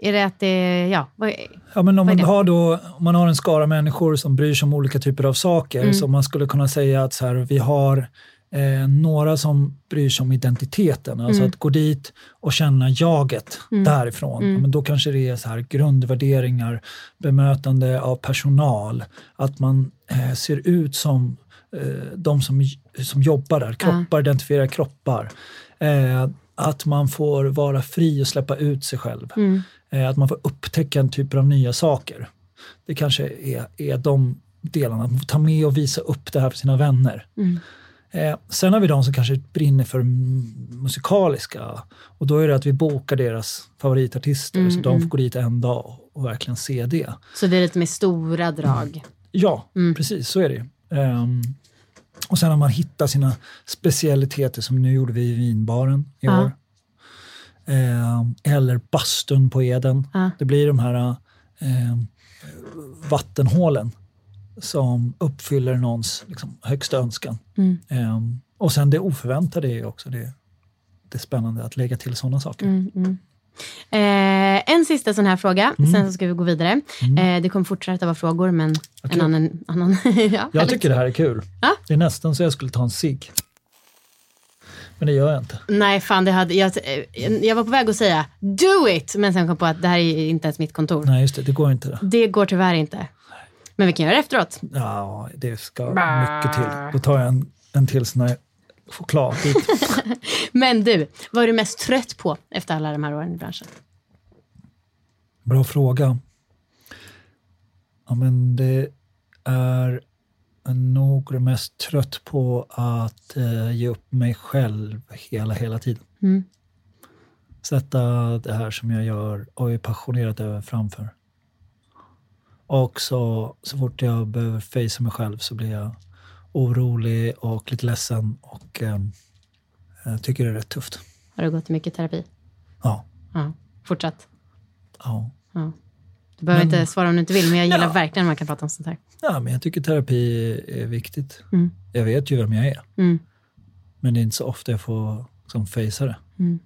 Speaker 3: är det att det... Ja, vad,
Speaker 4: Ja, men om man, har då, om man har en skara människor som bryr sig om olika typer av saker,
Speaker 3: Mm.
Speaker 4: så man skulle kunna säga att så här, vi har eh, några som bryr sig om identiteten, alltså
Speaker 3: Mm.
Speaker 4: att gå dit och känna jaget därifrån.
Speaker 3: Mm.
Speaker 4: Ja, Men då kanske det är så här grundvärderingar, bemötande av personal, att man eh, ser ut som eh, de som, som jobbar där, kroppar, identifierar kroppar. Eh, att man får vara fri och släppa ut sig själv.
Speaker 3: Mm.
Speaker 4: Eh, att man får upptäcka en typ av nya saker. Det kanske är, är de delarna, att ta med och visa upp det här för sina vänner. Eh, sen har vi de som kanske brinner för musikaliska och då är det att vi bokar deras favoritartister så de får gå dit en dag och verkligen se det.
Speaker 3: Så det är lite mer stora drag.
Speaker 4: Ja, precis så är det Ehm, och sen har man hittat sina specialiteter som nu gjorde vi i vinbaren i
Speaker 3: Ja.
Speaker 4: år. Ehm, eller bastun på Eden.
Speaker 3: Ja.
Speaker 4: Det blir de här ehm, vattenhålen som uppfyller någons liksom, högsta önskan.
Speaker 3: Mm.
Speaker 4: Ehm, och sen det oförväntade är också det, det är spännande att lägga till sådana saker.
Speaker 3: Mm, Eh, en sista sån här fråga,
Speaker 4: Mm.
Speaker 3: sen så ska vi gå vidare. Eh, det kommer fortsätta vara frågor, men en
Speaker 4: kul.
Speaker 3: annan... annan ja,
Speaker 4: Jag tycker det här är kul.
Speaker 3: Ja.
Speaker 4: Det är nästan så jag skulle ta en cigg. Men det gör jag inte.
Speaker 3: Nej, fan, det hade, jag, jag var på väg att säga do it, men sen kom på att det här är inte ens mitt kontor.
Speaker 4: Nej, just det. Det går inte. Det.
Speaker 3: Det går tyvärr inte. Men vi kan göra det efteråt.
Speaker 4: Ja, det ska mycket till. Då tar jag en, en till sån här chokladbit.
Speaker 3: Men du, vad är du mest trött på efter alla de här åren i branschen?
Speaker 4: Bra fråga. Ja, men det är nog det mest trött på att eh, ge upp mig själv hela, hela tiden.
Speaker 3: Mm.
Speaker 4: Sätta det här som jag gör och är passionerad över framför. Och så, så fort jag behöver facea mig själv så blir jag orolig och lite ledsen och eh, tycker det är rätt tufft.
Speaker 3: Har du gått i mycket terapi?
Speaker 4: Ja,
Speaker 3: Ja, fortsatt.
Speaker 4: ja.
Speaker 3: Ja. Du behöver
Speaker 4: Men-
Speaker 3: inte svara om du inte vill, men jag gillar
Speaker 4: Ja.
Speaker 3: verkligen när man kan prata om sånt här.
Speaker 4: Ja, men jag tycker terapi är viktigt.
Speaker 3: Mm.
Speaker 4: Jag vet ju vem jag är,
Speaker 3: Mm.
Speaker 4: men det är inte så ofta jag får som facea det
Speaker 3: Mm.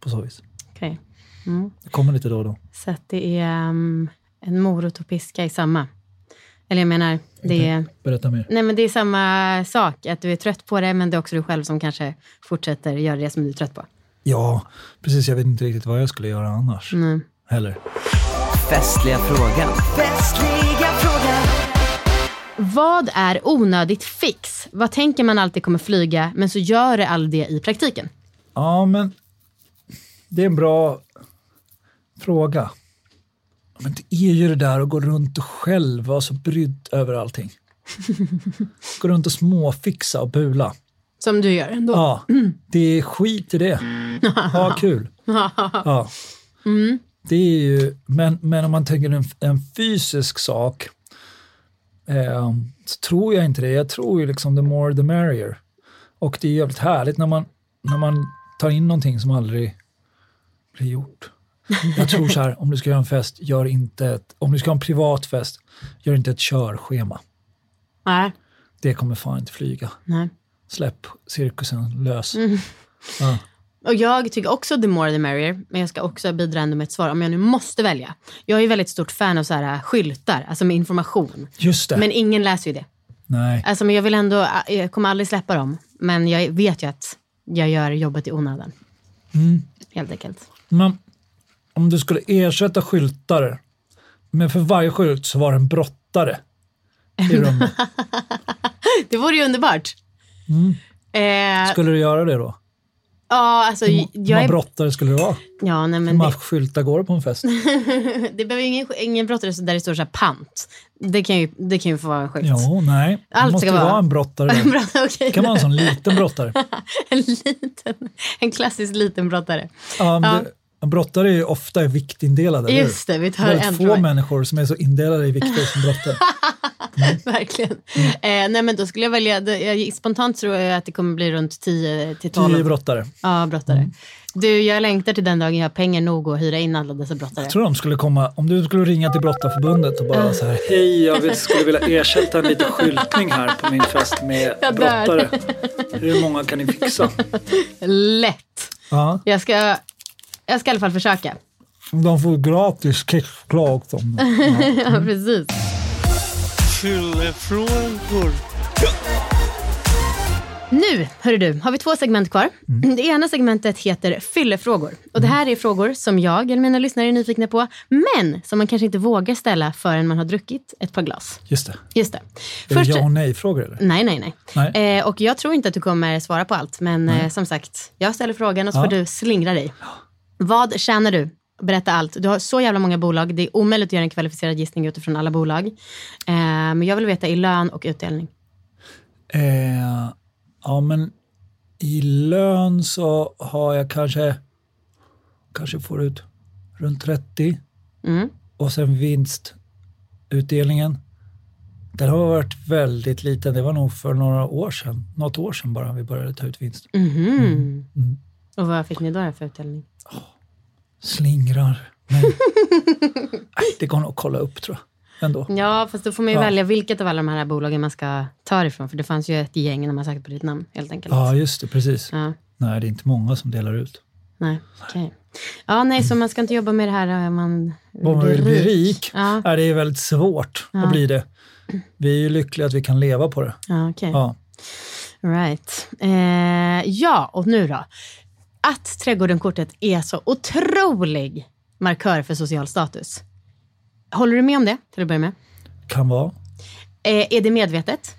Speaker 4: på så vis.
Speaker 3: Okej. Mm.
Speaker 4: Det kommer lite då och då.
Speaker 3: Så att det är um, en morot och piska i samma. Eller jag menar, det är,
Speaker 4: Berätta mer.
Speaker 3: nej men det är samma sak. Att du är trött på det, men det är också du själv som kanske fortsätter göra det som du är trött på.
Speaker 4: Ja, precis. Jag vet inte riktigt vad jag skulle göra annars
Speaker 3: Mm.
Speaker 4: heller.
Speaker 6: Festliga frågan.
Speaker 3: Vad är onödigt fix? Vad tänker man alltid kommer flyga, men så gör det aldrig det i praktiken?
Speaker 4: Ja, men det är en bra fråga. Men det är ju det där att gå runt och själv vara så brydd över allting. gå runt och småfixa och bula.
Speaker 3: Som du gör ändå.
Speaker 4: Ja, det är skit i det. Ha kul. Ja. Det är ju, men, men om man tänker en, en fysisk sak eh, så tror jag inte det. Jag tror ju liksom the more the merrier. Och det är jävligt härligt när man, när man tar in någonting som aldrig blir gjort. Jag tror så här, om du ska göra en fest, gör inte ett, om du ska ha en privat fest, gör inte ett körschema.
Speaker 3: Nej.
Speaker 4: Det kommer fan inte flyga.
Speaker 3: Nej.
Speaker 4: Släpp cirkusen lös.
Speaker 3: Och jag tycker också the more the merrier, men jag ska också bidra ändå med ett svar om jag nu måste välja. Jag är ju väldigt stort fan av så här äh, skyltar, alltså med information.
Speaker 4: Just det.
Speaker 3: Men ingen läser ju det.
Speaker 4: Nej.
Speaker 3: Alltså, men jag vill ändå, äh, jag kommer aldrig släppa dem. Men jag vet ju att jag gör jobbet i onödan. Helt enkelt.
Speaker 4: Men om du skulle ersätta skyltar, men för varje skylt så var det en brottare i rummet.
Speaker 3: Det vore ju underbart. Eh,
Speaker 4: Skulle du göra det då?
Speaker 3: Ja, alltså,
Speaker 4: Hur många
Speaker 3: är,
Speaker 4: brottare skulle det vara?
Speaker 3: ja, nej,
Speaker 4: Hur
Speaker 3: men
Speaker 4: många
Speaker 3: det,
Speaker 4: skyltar går det på en fest?
Speaker 3: det behöver ingen, ingen brottare där det står så här pant. Det kan ju, det kan ju få vara en skylt.
Speaker 4: Jo, nej. Det
Speaker 3: Allt
Speaker 4: måste
Speaker 3: ska vara-
Speaker 4: vara en brottare. där.
Speaker 3: Bra, okej.
Speaker 4: Det kan vara en sån liten brottare.
Speaker 3: en liten, en klassisk liten brottare.
Speaker 4: Ja,
Speaker 3: Ja.
Speaker 4: det, en brottare är ju ofta viktindelad, eller hur?
Speaker 3: Just det, vi tar
Speaker 4: Väldigt
Speaker 3: en
Speaker 4: få
Speaker 3: fråga.
Speaker 4: människor som är så indelade i vikter som brottare.
Speaker 3: Verkligen. Eh, nej men då skulle jag välja, jag, spontant tror jag att det kommer bli runt 10 till 12.
Speaker 4: Tio brottare.
Speaker 3: Ja, brottare.
Speaker 4: Mm.
Speaker 3: Du, jag längtar till den dagen jag har pengar nog att hyra in alla dessa brottare.
Speaker 4: Jag tror de skulle komma, om du skulle ringa till Brottarförbundet och bara så här, hej jag vill, skulle vilja ersätta en liten skyltning här på min fest med
Speaker 3: Jag dör.
Speaker 4: brottare. Hur många kan ni fixa?
Speaker 3: Lätt.
Speaker 4: Ja,
Speaker 3: Jag ska, jag ska i alla fall försöka.
Speaker 4: de får gratis kexchoklad också.
Speaker 3: Ja, precis.
Speaker 6: Fyllefrågor.
Speaker 3: Nu, hörru du, har vi två segment kvar.
Speaker 4: Mm.
Speaker 3: Det ena segmentet heter fyllefrågor. Och det här är frågor som jag eller mina lyssnare är nyfikna på, men som man kanske inte vågar ställa förrän man har druckit ett par glas.
Speaker 4: Just det.
Speaker 3: Just det.
Speaker 4: Är det ja och nej-frågor eller?
Speaker 3: Nej, nej, nej.
Speaker 4: Nej.
Speaker 3: Eh, och jag tror inte att du kommer svara på allt, men eh, som sagt, jag ställer frågan och så
Speaker 4: Ja.
Speaker 3: får du slingra dig. Vad tjänar du berätta allt. Du har så jävla många bolag. Det är omöjligt att göra en kvalificerad gissning utifrån alla bolag. Eh, men jag vill veta i lön och utdelning.
Speaker 4: Eh, ja, men i lön så har jag kanske, kanske får ut runt 30.
Speaker 3: Mm.
Speaker 4: Och sen vinstutdelningen. Den har varit väldigt liten. Det var nog för några år sedan, något år sedan bara vi började ta ut vinst.
Speaker 3: Mhm.
Speaker 4: Mm.
Speaker 3: Och vad fick ni då för utdelning?
Speaker 4: Slingrar. Men, nej, det går nog att kolla upp tror jag. Ändå.
Speaker 3: Ja, fast då får man ju
Speaker 4: Ja.
Speaker 3: välja vilket av alla de här bolagen man ska ta ifrån. För det fanns ju ett gäng när man sökte på ditt namn helt enkelt.
Speaker 4: Ja, just det. Precis.
Speaker 3: Ja,
Speaker 4: Nej, det är inte många som delar ut.
Speaker 3: nej, okej. Ja, nej, så man ska inte jobba med det här om man
Speaker 4: Om man vill bli rik,
Speaker 3: Ja,
Speaker 4: nej, det är väldigt svårt
Speaker 3: Ja.
Speaker 4: att bli det. Vi är ju lyckliga att vi kan leva på det.
Speaker 3: ja okej.
Speaker 4: Ja.
Speaker 3: Right. Eh, ja, och nu då. Att Trädgården-kortet är så otrolig markör för social status. Håller du med om det, till att börja med?
Speaker 4: Kan vara.
Speaker 3: Eh, är det medvetet?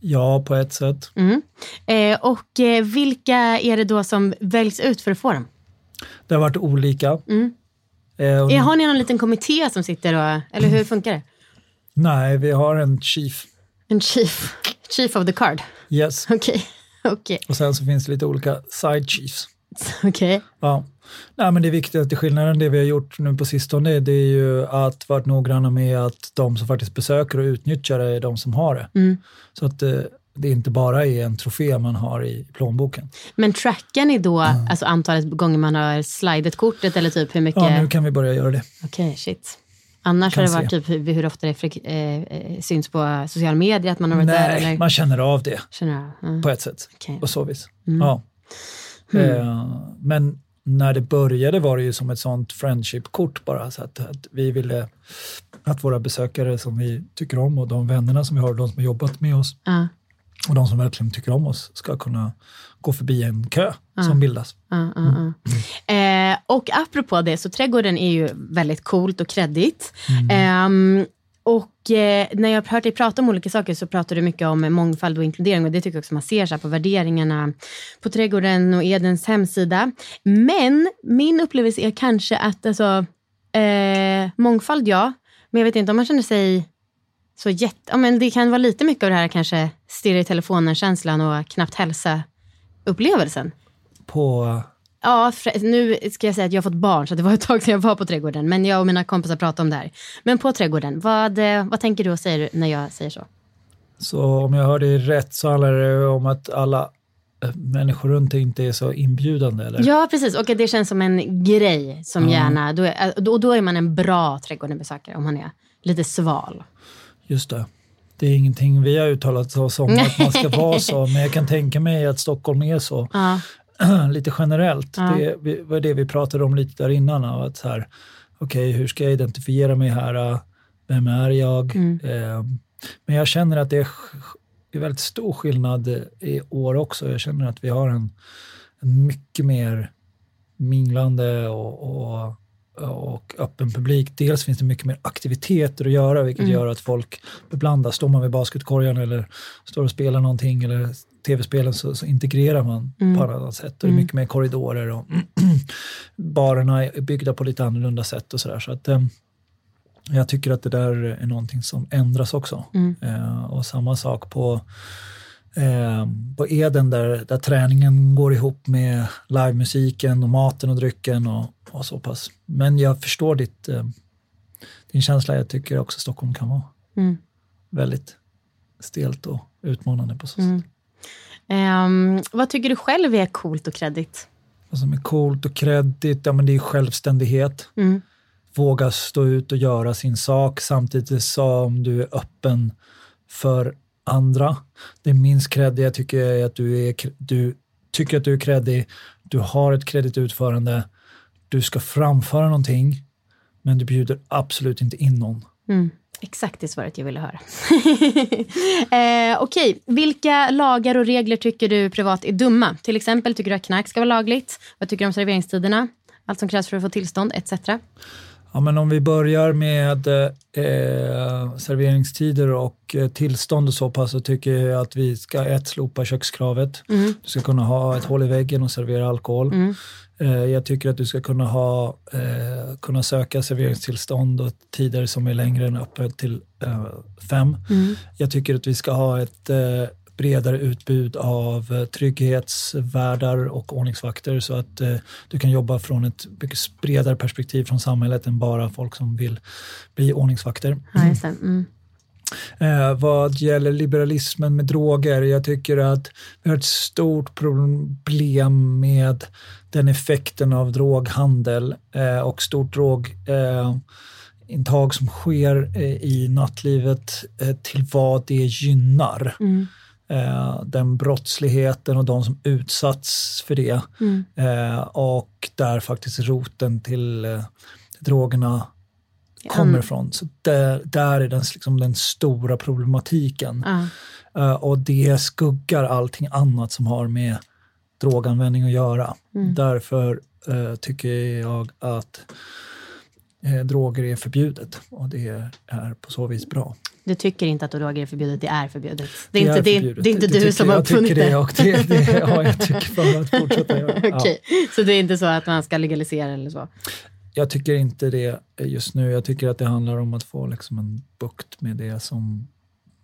Speaker 4: Ja, på ett sätt.
Speaker 3: Mm. Eh, och eh, vilka är det då som väljs ut för att få dem?
Speaker 4: Det har varit olika.
Speaker 3: Mm.
Speaker 4: Eh, och,
Speaker 3: Eh, har ni någon liten kommitté som sitter och, eller hur funkar det?
Speaker 4: Nej, vi har en chief.
Speaker 3: En chief, chief of the card.
Speaker 4: Yes.
Speaker 3: Okej, okej,
Speaker 4: Och sen så finns det lite olika side chiefs.
Speaker 3: okej.
Speaker 4: Ja. Nej, men det till skillnaden det vi har gjort nu på sistone det är ju att varit noggranna med att de som faktiskt besöker och utnyttjar det är de som har det.
Speaker 3: Mm.
Speaker 4: Så att det, det inte bara är en trofé man har i plånboken.
Speaker 3: Men trackar ni då alltså antalet gånger man har slidat kortet eller typ hur mycket?
Speaker 4: Ja, nu kan vi börja göra det.
Speaker 3: Okej, shit. Annars har det varit
Speaker 4: se.
Speaker 3: typ hur, hur ofta det eh, eh, syns på sociala medier att man har varit där?
Speaker 4: Nej, man känner av det
Speaker 3: Känner jag. Ja.
Speaker 4: på ett sätt.
Speaker 3: Okej.
Speaker 4: På så vis.
Speaker 3: Mm.
Speaker 4: Eh, men när det började var det ju som ett sånt friendship-kort bara. Så att, att vi ville att våra besökare som vi tycker om och de vännerna som vi har, de som har jobbat med oss
Speaker 3: Ja,
Speaker 4: och de som verkligen tycker om oss ska kunna gå förbi en kö som bildas.
Speaker 3: ja, ja, ja. Eh, och apropå det, så trädgården är ju väldigt coolt och kreddigt. Ehm, och eh, när jag har hört dig prata om olika saker så pratar du mycket om mångfald och inkludering och det tycker jag också man ser så här på värderingarna på trädgården och Edens hemsida. Men min upplevelse är kanske att alltså, eh, mångfald ja, men jag vet inte om man känner sig så jätte... Ja, men det kan vara lite mycket av det här kanske stirra i telefonen-känslan och knappt hälsa-upplevelsen.
Speaker 4: På,
Speaker 3: Ja, nu ska jag säga att jag har fått barn, så det var ett tag sedan jag var på trädgården. Men jag och mina kompisar pratade om det här. Men på trädgården, vad, eh, vad tänker du och säger när jag säger så?
Speaker 4: så om jag hör det rätt så handlar det om att alla eh, människor runt dig inte är så inbjudande. Eller?
Speaker 3: Ja, precis. Och det känns som en grej som gärna... Då är, då, då är man en bra trädgårdenbesökare om man är lite sval.
Speaker 4: Just det. Det är ingenting vi har uttalat oss om att man ska vara så, men jag kan tänka mig att Stockholm är så.
Speaker 3: Ja,
Speaker 4: lite generellt.
Speaker 3: Ja.
Speaker 4: Det var det vi pratade om lite där innan. av Att så här, okej, hur ska jag identifiera mig här? äh, Vem är jag?
Speaker 3: Mm.
Speaker 4: Eh, men jag känner att det är, är väldigt stor skillnad i år också. Jag känner att vi har en, en mycket mer minglande och, och, och öppen publik. Dels finns det mycket mer aktiviteter att göra, vilket
Speaker 3: Mm.
Speaker 4: gör att folk beblandas. Står man vid basketkorgen eller står och spelar någonting eller tv-spelen så, så integrerar man
Speaker 3: Mm.
Speaker 4: på annat sätt. Och det är mycket mer korridorer och barerna är byggda på lite annorlunda sätt och sådär. Så att, eh, jag tycker att det där är någonting som ändras också.
Speaker 3: Mm.
Speaker 4: Eh, och samma sak på, eh, på Eden där, där träningen går ihop med livemusiken och maten och drycken och, och så pass. Men jag förstår ditt, eh, din känsla. Jag tycker också Stockholm kan vara
Speaker 3: Mm.
Speaker 4: väldigt stelt och utmanande på så sätt.
Speaker 3: Mm. Ehm, vad tycker du själv är coolt och kreddigt?
Speaker 4: Vad som är coolt och kreddigt, ja men det är självständighet.
Speaker 3: Mm.
Speaker 4: Våga stå ut och göra sin sak samtidigt som du är öppen för andra. Det minst kreddiga tycker jag är att du, är, du tycker att du är kreddig, du har ett kreddigt utförande, du ska framföra någonting, men du bjuder absolut inte in någon.
Speaker 3: Mm. Exakt det svaret jag ville höra. eh, Okej, vilka lagar och regler tycker du privat är dumma? Till exempel, tycker du att knark ska vara lagligt? Vad tycker du om serveringstiderna? Allt som krävs för att få tillstånd, etc.
Speaker 4: Ja, men om vi börjar med eh, serveringstider och eh, tillstånd och så pass så tycker jag att vi ska ett slopa kökskravet.
Speaker 3: Mm.
Speaker 4: Du ska kunna ha ett hål i väggen och servera alkohol.
Speaker 3: Mm.
Speaker 4: Eh, jag tycker att du ska kunna, ha, eh, kunna söka serveringstillstånd och tider som är längre än öppet till eh, fem.
Speaker 3: Mm.
Speaker 4: Jag tycker att vi ska ha ett bredare utbud av eh, trygghetsvärdar och ordningsvakter så att eh, du kan jobba från ett mycket bredare perspektiv från samhället än bara folk som vill bli ordningsvakter.
Speaker 3: Ja. Mm.
Speaker 4: Eh, vad gäller liberalismen med droger, jag tycker att vi har ett stort problem med den effekten av droghandel eh, och stort drogintag eh, intag som sker i nattlivet till vad det gynnar.
Speaker 3: Mm.
Speaker 4: Eh, den brottsligheten och de som utsatts för det.
Speaker 3: Mm.
Speaker 4: Eh, och där faktiskt roten till eh, drogerna kommer ifrån. Så där, där är den, liksom den stora problematiken.
Speaker 3: Ja.
Speaker 4: Eh, och det skuggar allting annat som har med droganvändning att göra.
Speaker 3: Mm.
Speaker 4: Därför eh, tycker jag att eh, droger är förbjudet och det är på så vis bra.
Speaker 3: Du tycker inte att droger är förbjudet, det är förbjudet. Det
Speaker 4: Det
Speaker 3: är, inte,
Speaker 4: är
Speaker 3: det,
Speaker 4: förbjudet.
Speaker 3: det är inte
Speaker 4: Det
Speaker 3: du som har
Speaker 4: jag. Jag tycker
Speaker 3: uppfunnit
Speaker 4: det
Speaker 3: det.
Speaker 4: och det, det ja, jag tycker för att fortsätta göra. Ja.
Speaker 3: Okej, Så det är inte så att man ska legalisera eller så?
Speaker 4: Jag tycker inte det just nu. Jag tycker att det handlar om att få liksom en bukt med det som,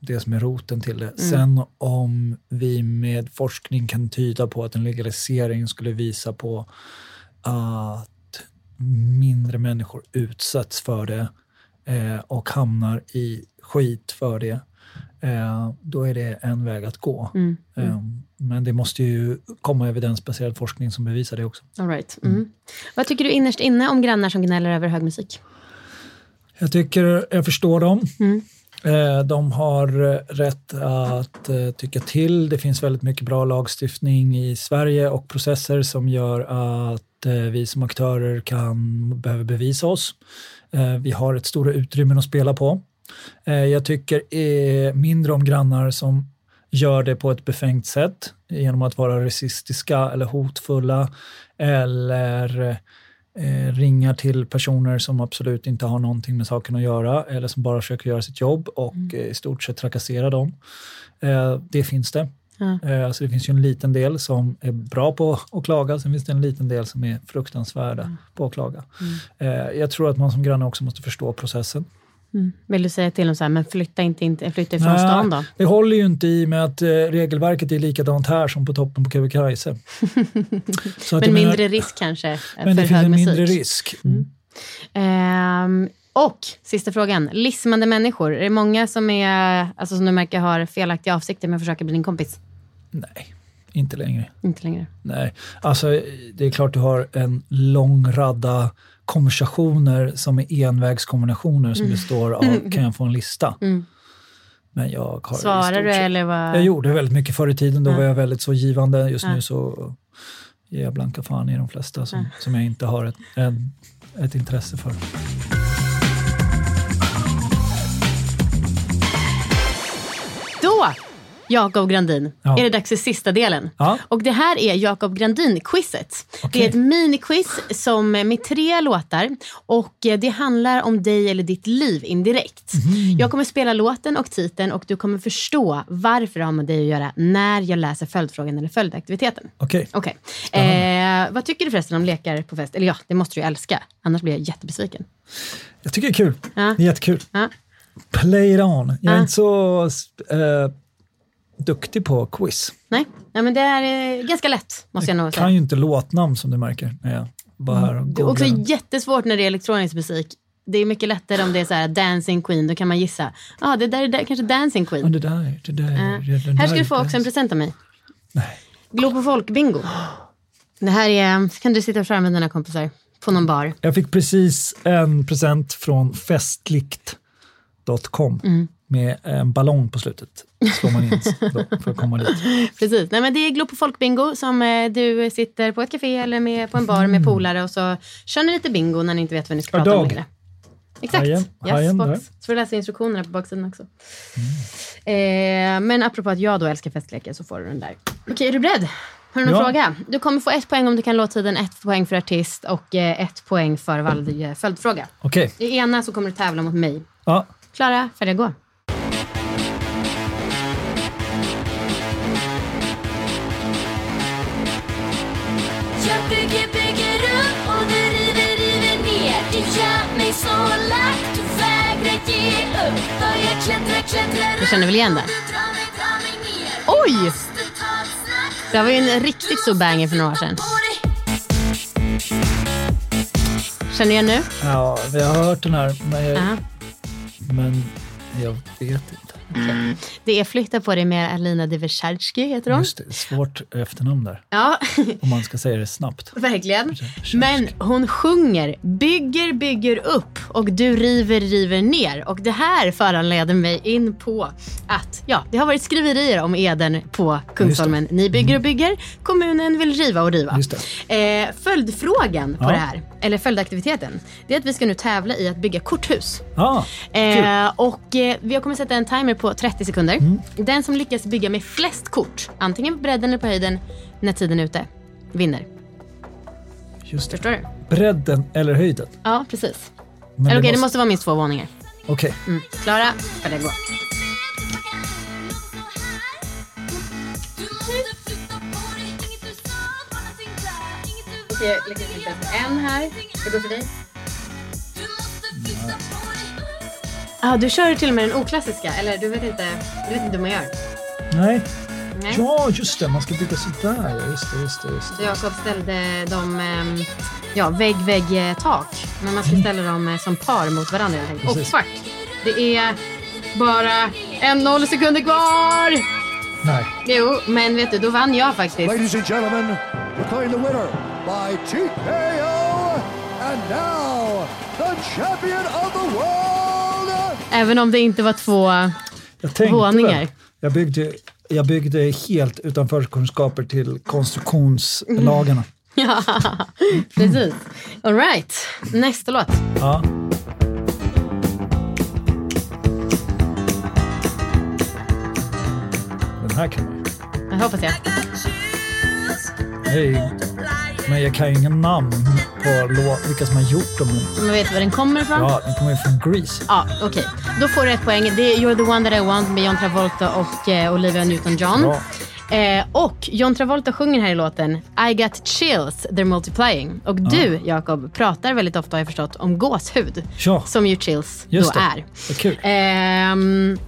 Speaker 4: det som är roten till det. Sen om vi med forskning kan tyda på att en legalisering skulle visa på att mindre människor utsätts för det eh, och hamnar i skit för det, eh, då är det en väg att gå.
Speaker 3: Mm.
Speaker 4: Eh, men det måste ju komma evidensbaserad forskning som bevisar det också.
Speaker 3: All right. mm. Vad tycker du innerst inne om grannar som gnäller över hög musik?
Speaker 4: Jag tycker jag förstår dem.
Speaker 3: Mm.
Speaker 4: Eh, De har eh, rätt att eh, tycka till. Det finns väldigt mycket bra lagstiftning i Sverige och processer som gör att vi som aktörer kan behöver bevisa oss. Vi har ett stora utrymmen att spela på. Eh, Jag tycker eh, mindre om grannar som gör det på ett befängt sätt genom att vara rasistiska eller hotfulla eller eh, ringar till personer som absolut inte har någonting med saken att göra eller som bara försöker göra sitt jobb och eh, i stort sett trakassera dem. Eh, det finns det. Eh, så det finns ju en liten del som är bra på att klaga, sen finns det en liten del som är fruktansvärda på att klaga. Eh, jag tror att man som granne också måste förstå processen.
Speaker 3: Mm. Vill du säga till dem så här, men flytta inte, inte flytta ifrån
Speaker 4: Nej,
Speaker 3: stan då?
Speaker 4: Det håller ju inte i med att eh, regelverket är likadant här som på toppen på Kebnekaise.
Speaker 3: Men
Speaker 4: jag menar-
Speaker 3: mindre risk kanske eh,
Speaker 4: Men
Speaker 3: för
Speaker 4: det finns en
Speaker 3: musik?
Speaker 4: mindre risk.
Speaker 3: Ehm, och sista frågan, lismande människor. Är det många som, är, alltså, som du märker har felaktiga avsikter med att försöka bli din kompis?
Speaker 4: Nej, inte längre.
Speaker 3: Inte längre.
Speaker 4: Nej, alltså det är klart du har en lång radda konversationer som är envägskombinationer som består av kan jag få en lista?
Speaker 3: Mm.
Speaker 4: Men jag har
Speaker 3: Svarar du eller vad?
Speaker 4: Jag gjorde väldigt mycket förr i tiden, då
Speaker 3: Ja.
Speaker 4: var jag väldigt så givande. Just
Speaker 3: Ja.
Speaker 4: nu så ger jag blanka fan i de flesta som, som jag inte har ett, en, ett intresse för.
Speaker 3: Jakob Grandin,
Speaker 4: Ja.
Speaker 3: är det dags för sista delen.
Speaker 4: Ja.
Speaker 3: Och det här är Jakob Grandin-quizet.
Speaker 4: Okej.
Speaker 3: Det är ett miniquiz som med tre låtar och eh, det handlar om dig eller ditt liv indirekt.
Speaker 4: Mhm.
Speaker 3: Jag kommer spela låten och titeln och du kommer förstå varför det har med dig att göra när jag läser följdfrågan eller följdaktiviteten.
Speaker 4: Okej,
Speaker 3: Okej. Eh, vad tycker du förresten om lekar på fest? Eller ja, det måste du ju älska. Annars blir jag jättebesviken.
Speaker 4: jag tycker det är kul.
Speaker 3: Ja.
Speaker 4: Det är jättekul.
Speaker 3: Ja.
Speaker 4: Play it on. Jag är inte så eh, duktig på quiz.
Speaker 3: Nej, ja, men det är ganska lätt måste jag nog säga.
Speaker 4: kan ju inte låtnamn som du märker när jag bara här och
Speaker 3: Det är också jättesvårt när det är elektronisk musik. Det är mycket lättare om det är så här Dancing Queen, då kan man gissa. Ja, ah, det där är da- kanske Dancing
Speaker 4: Ja,
Speaker 3: Queen.
Speaker 4: det där, det där,
Speaker 3: Ja.
Speaker 4: det där
Speaker 3: Här ska du få också en present av mig.
Speaker 4: Nej.
Speaker 3: Globo Folk-bingo. Det här är, kan du sitta och köra med dina kompisar på någon bar.
Speaker 4: Jag fick precis en present från festligt.com
Speaker 3: Mm.
Speaker 4: Med en ballong på slutet. Slår man in för att komma dit.
Speaker 3: Precis. Nej, men det är Globo Folk-bingo som eh, du sitter på ett café eller med, på en bar med polare och så kör ni lite bingo när ni inte vet vad ni ska
Speaker 4: A
Speaker 3: prata om
Speaker 4: dog.
Speaker 3: längre. Exakt.
Speaker 4: Hajen,
Speaker 3: yes,
Speaker 4: hajen där.
Speaker 3: Så får du läsa instruktionerna på baksidan också. Eh, men apropå att jag då älskar festlekar så får du den där. Okej, är du beredd? Har du någon
Speaker 4: Ja.
Speaker 3: fråga? Du kommer få ett poäng om du kan låttiden, ett poäng för artist och eh, ett poäng för varje följdfråga.
Speaker 4: Okej.
Speaker 3: I ena så kommer du tävla mot mig.
Speaker 4: Ja.
Speaker 3: Klara, färdiga, gå.
Speaker 2: Det gör mig så lack, du vägrar ge upp För jag klättrar, klättrar
Speaker 3: Du känner väl igen den? Oj! Det var ju en riktigt stor banger för några år sedan. Känner du igen nu?
Speaker 4: ja, vi har hört den här, men jag,
Speaker 3: Ja.
Speaker 4: men jag vet inte.
Speaker 3: Det är Flytta på dig med Alina Diversadski, heter hon.
Speaker 4: Just det, svårt efternamn där.
Speaker 3: Ja,
Speaker 4: Om man ska säga det snabbt.
Speaker 3: verkligen. Men hon sjunger, bygger, bygger upp och du river, river ner. Och det här föranleder mig in på att ja, det har varit skriverier om Eden på Kungsholmen. Ni bygger och bygger, kommunen vill riva och riva.
Speaker 4: Just
Speaker 3: Eh, följdfrågan på
Speaker 4: Ja.
Speaker 3: det här, eller följdaktiviteten, det är att vi ska nu tävla i att bygga korthus.
Speaker 4: Ja,
Speaker 3: Eh, och eh, vi kommer sätta en timer på 30 sekunder.
Speaker 4: Mm.
Speaker 3: Den som lyckas bygga med flest kort, antingen på bredden eller på höjden, när tiden är ute, vinner.
Speaker 4: just det.
Speaker 3: Förstår du?
Speaker 4: Bredden eller höjden?
Speaker 3: Ja, precis.
Speaker 4: Men
Speaker 3: Eller okej, det måste vara minst två våningar.
Speaker 4: Okej,
Speaker 3: Mm. Klara, färdiga, gå. Okej, jag lyckas hitta en här. Ska gå för dig?
Speaker 2: Du måste flytta på dig
Speaker 3: Ja, du kör till och med den oklassiska, eller du vet inte, du vet inte hur man gör?
Speaker 4: nej.
Speaker 3: Nej.
Speaker 4: Ja, just det, man ska bygga sådär. Just det, just det. Just
Speaker 3: Så
Speaker 4: det.
Speaker 3: Jakob ställde dem, ehm, ja, vägg, vägg, eh, tak. Men man ska ställa dem eh, som par mot varandra. Och fuck, det är bara en noll sekunder kvar!
Speaker 4: Nej.
Speaker 3: Jo, men vet du, då vann jag faktiskt.
Speaker 7: Ladies and gentlemen, declaring the winner by TKO, and now the champion of the world,
Speaker 3: Även om det inte var två...
Speaker 4: Jag
Speaker 3: Våningar.
Speaker 4: väl. Jag byggde, jag byggde helt utan förkunskaper till konstruktionslagarna.
Speaker 3: Ja, precis. All right, nästa låt.
Speaker 4: Ja. Den här kan man.
Speaker 3: Jag hoppas jag.
Speaker 4: Nej, men jag kan ju inga namn på vilka som har gjort dem.
Speaker 3: Man vet var den kommer ifrån?
Speaker 4: Ja, den kommer ju från Grease.
Speaker 3: Ja, okej. Då får du ett poäng. Det är You're the one that I want med John Travolta och eh, Olivia Newton-John.
Speaker 4: Bra.
Speaker 3: Eh, och John Travolta sjunger här i låten I got chills, they're multiplying. Och du, Jakob, pratar väldigt ofta har jag förstått om gåshud.
Speaker 4: Ja.
Speaker 3: Som ju chills
Speaker 4: Just
Speaker 3: då
Speaker 4: det.
Speaker 3: är.
Speaker 4: Vad kul.
Speaker 3: Ehm,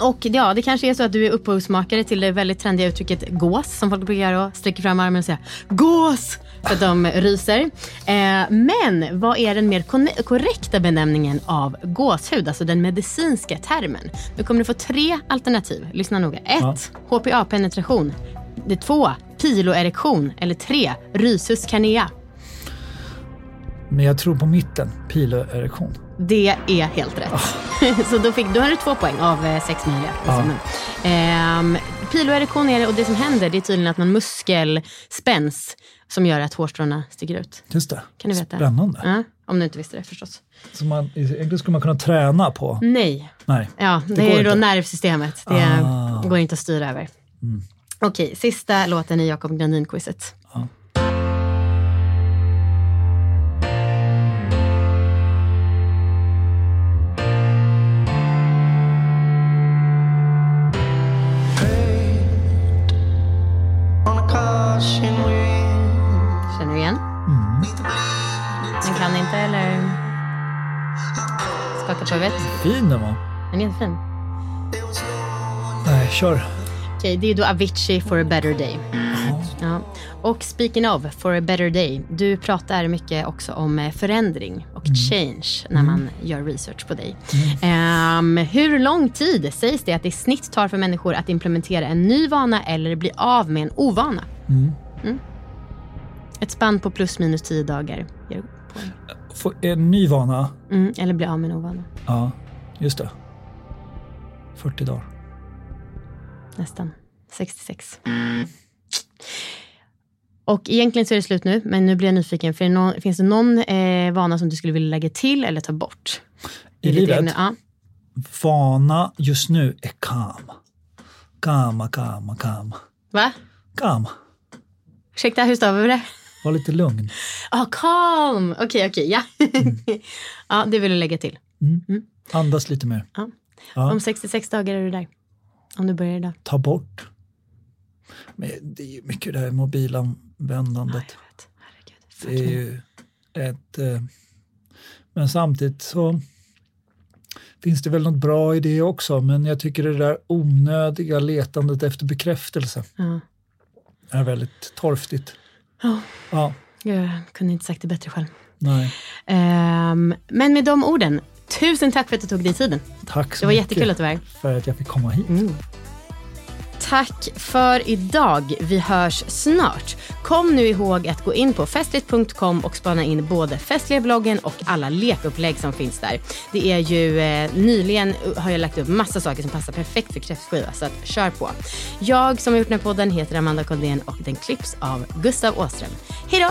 Speaker 3: och ja, det kanske är så att du är upphovsmakare till det väldigt trendiga uttrycket gås som folk brukar göra och sträcker fram armen och säga gås för att de ryser. Eh, men vad är den mer korrekta benämningen av gåshud, alltså den medicinska termen? Nu kommer du få tre alternativ. Lyssna noga. Ett, HPA-penetration. Det är två, piloerektion. Eller tre, rhysus carnea.
Speaker 4: Men jag tror på mitten, piloerektion.
Speaker 3: Det är helt rätt. Så då, fick, då har du två poäng av eh, sex möjliga.
Speaker 4: Ja.
Speaker 3: Ehm, piloerektion är det och det som händer det är tydligen att någon muskel spänns som gör att hårstråna sticker ut.
Speaker 4: Just det.
Speaker 3: Kan du veta?
Speaker 4: Spännande.
Speaker 3: Ja, om du inte visste det förstås.
Speaker 4: Så man, egentligen skulle man kunna träna på.
Speaker 3: Nej.
Speaker 4: Nej.
Speaker 3: Ja, det,
Speaker 4: går
Speaker 3: är då
Speaker 4: inte.
Speaker 3: nervsystemet. Det
Speaker 4: Ah. Mm.
Speaker 3: går inte att styra över. Okej, sista låten i Jakob Grandin-quizet. Huvudet.
Speaker 4: Fin den var.
Speaker 3: Den är jättefin.
Speaker 4: Nej, kör.
Speaker 3: Okej, det är då Avicii For a better day. Ja. Och speaking of For a better day, du pratar mycket också om eh, förändring och change när man gör research på dig. Ehm, hur lång tid sägs det att det i snitt tar för människor att implementera en ny vana eller bli av med en ovana? Mm. Ett spann på plus minus 10 dagar ger poäng.
Speaker 4: Få en ny vana.
Speaker 3: Mm, eller bli av med en ovana.
Speaker 4: Ja, just det. 40 dagar.
Speaker 3: Nästan. 66. Och egentligen så är det slut nu, men nu blir jag nyfiken. För det nå- finns det någon eh, vana som du skulle vilja lägga till eller ta bort?
Speaker 4: I
Speaker 3: ditt
Speaker 4: livet?
Speaker 3: egna- Ja.
Speaker 4: Vana just nu är calm. Kama, kama, kama.
Speaker 3: Va?
Speaker 4: Calm.
Speaker 3: Ursäkta, hur stavar vi det?
Speaker 4: Var lite lugn.
Speaker 3: Ja, calm. Okej, okej, ja. ja, det vill du lägga till.
Speaker 4: Andas lite mer.
Speaker 3: Ja.
Speaker 4: Ja.
Speaker 3: Om 66 dagar är du där. Om du börjar idag.
Speaker 4: Ta bort. Men det är ju mycket det här mobilanvändandet.
Speaker 3: Herregud.
Speaker 4: Det är ju ett... Eh, men samtidigt så finns det väl något bra i det också. Men jag tycker det där onödiga letandet efter bekräftelse
Speaker 3: Ja.
Speaker 4: är väldigt torftigt.
Speaker 3: Ja.
Speaker 4: Ja,
Speaker 3: Jag kunde inte sagt det bättre själv.
Speaker 4: nej.
Speaker 3: Ehm, men med de orden, tusen tack för att du tog dig tiden.
Speaker 4: Tack så
Speaker 3: Det var
Speaker 4: mycket
Speaker 3: jättekul att du var här.
Speaker 4: för att jag fick komma hit.
Speaker 3: Tack för idag. Vi hörs snart. Kom nu ihåg att gå in på festligt.com och spana in både festliga-bloggen och alla lekupplägg som finns där. Det är ju eh, nyligen har jag lagt upp massa saker som passar perfekt för kräftskiva, så att kör på. Jag som har gjort den här podden heter Amanda Koldén och den klipps av Gustav Åström. Hej då!